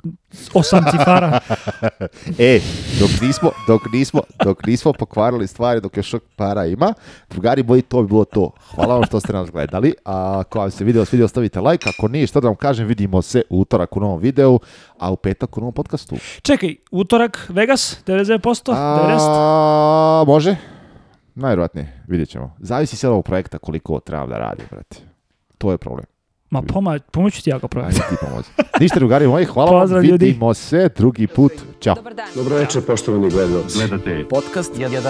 osam cifara. e, dok nismo, dok, nismo, dok nismo pokvarili stvari, dok još para ima, drugari boji, to bi bilo to. Hvala vam što ste nas gledali. A ako vam se video svidio, stavite like. Ako nije, što da vam kažem, vidimo se utorak u novom videu, a u petak u novom podcastu. Čekaj, utorak, Vegas, 99%, 90%? A, može najvjerojatnije, vidjet ćemo. Zavisi se ovog projekta koliko treba da radi, brate. To je problem. Ma poma, pomoću ti jako projekt. Ajde ti pomoći. Ništa drugari moji, hvala vam, ljudi. vidimo se drugi put. Ćao. Dobar dan. Dobro večer, poštovani gledalci. Gledate podcast 1 na 1. 1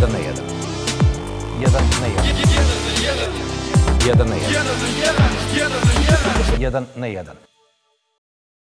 na 1. 1 na 1. 1 na 1. 1 na 1. 1 na 1.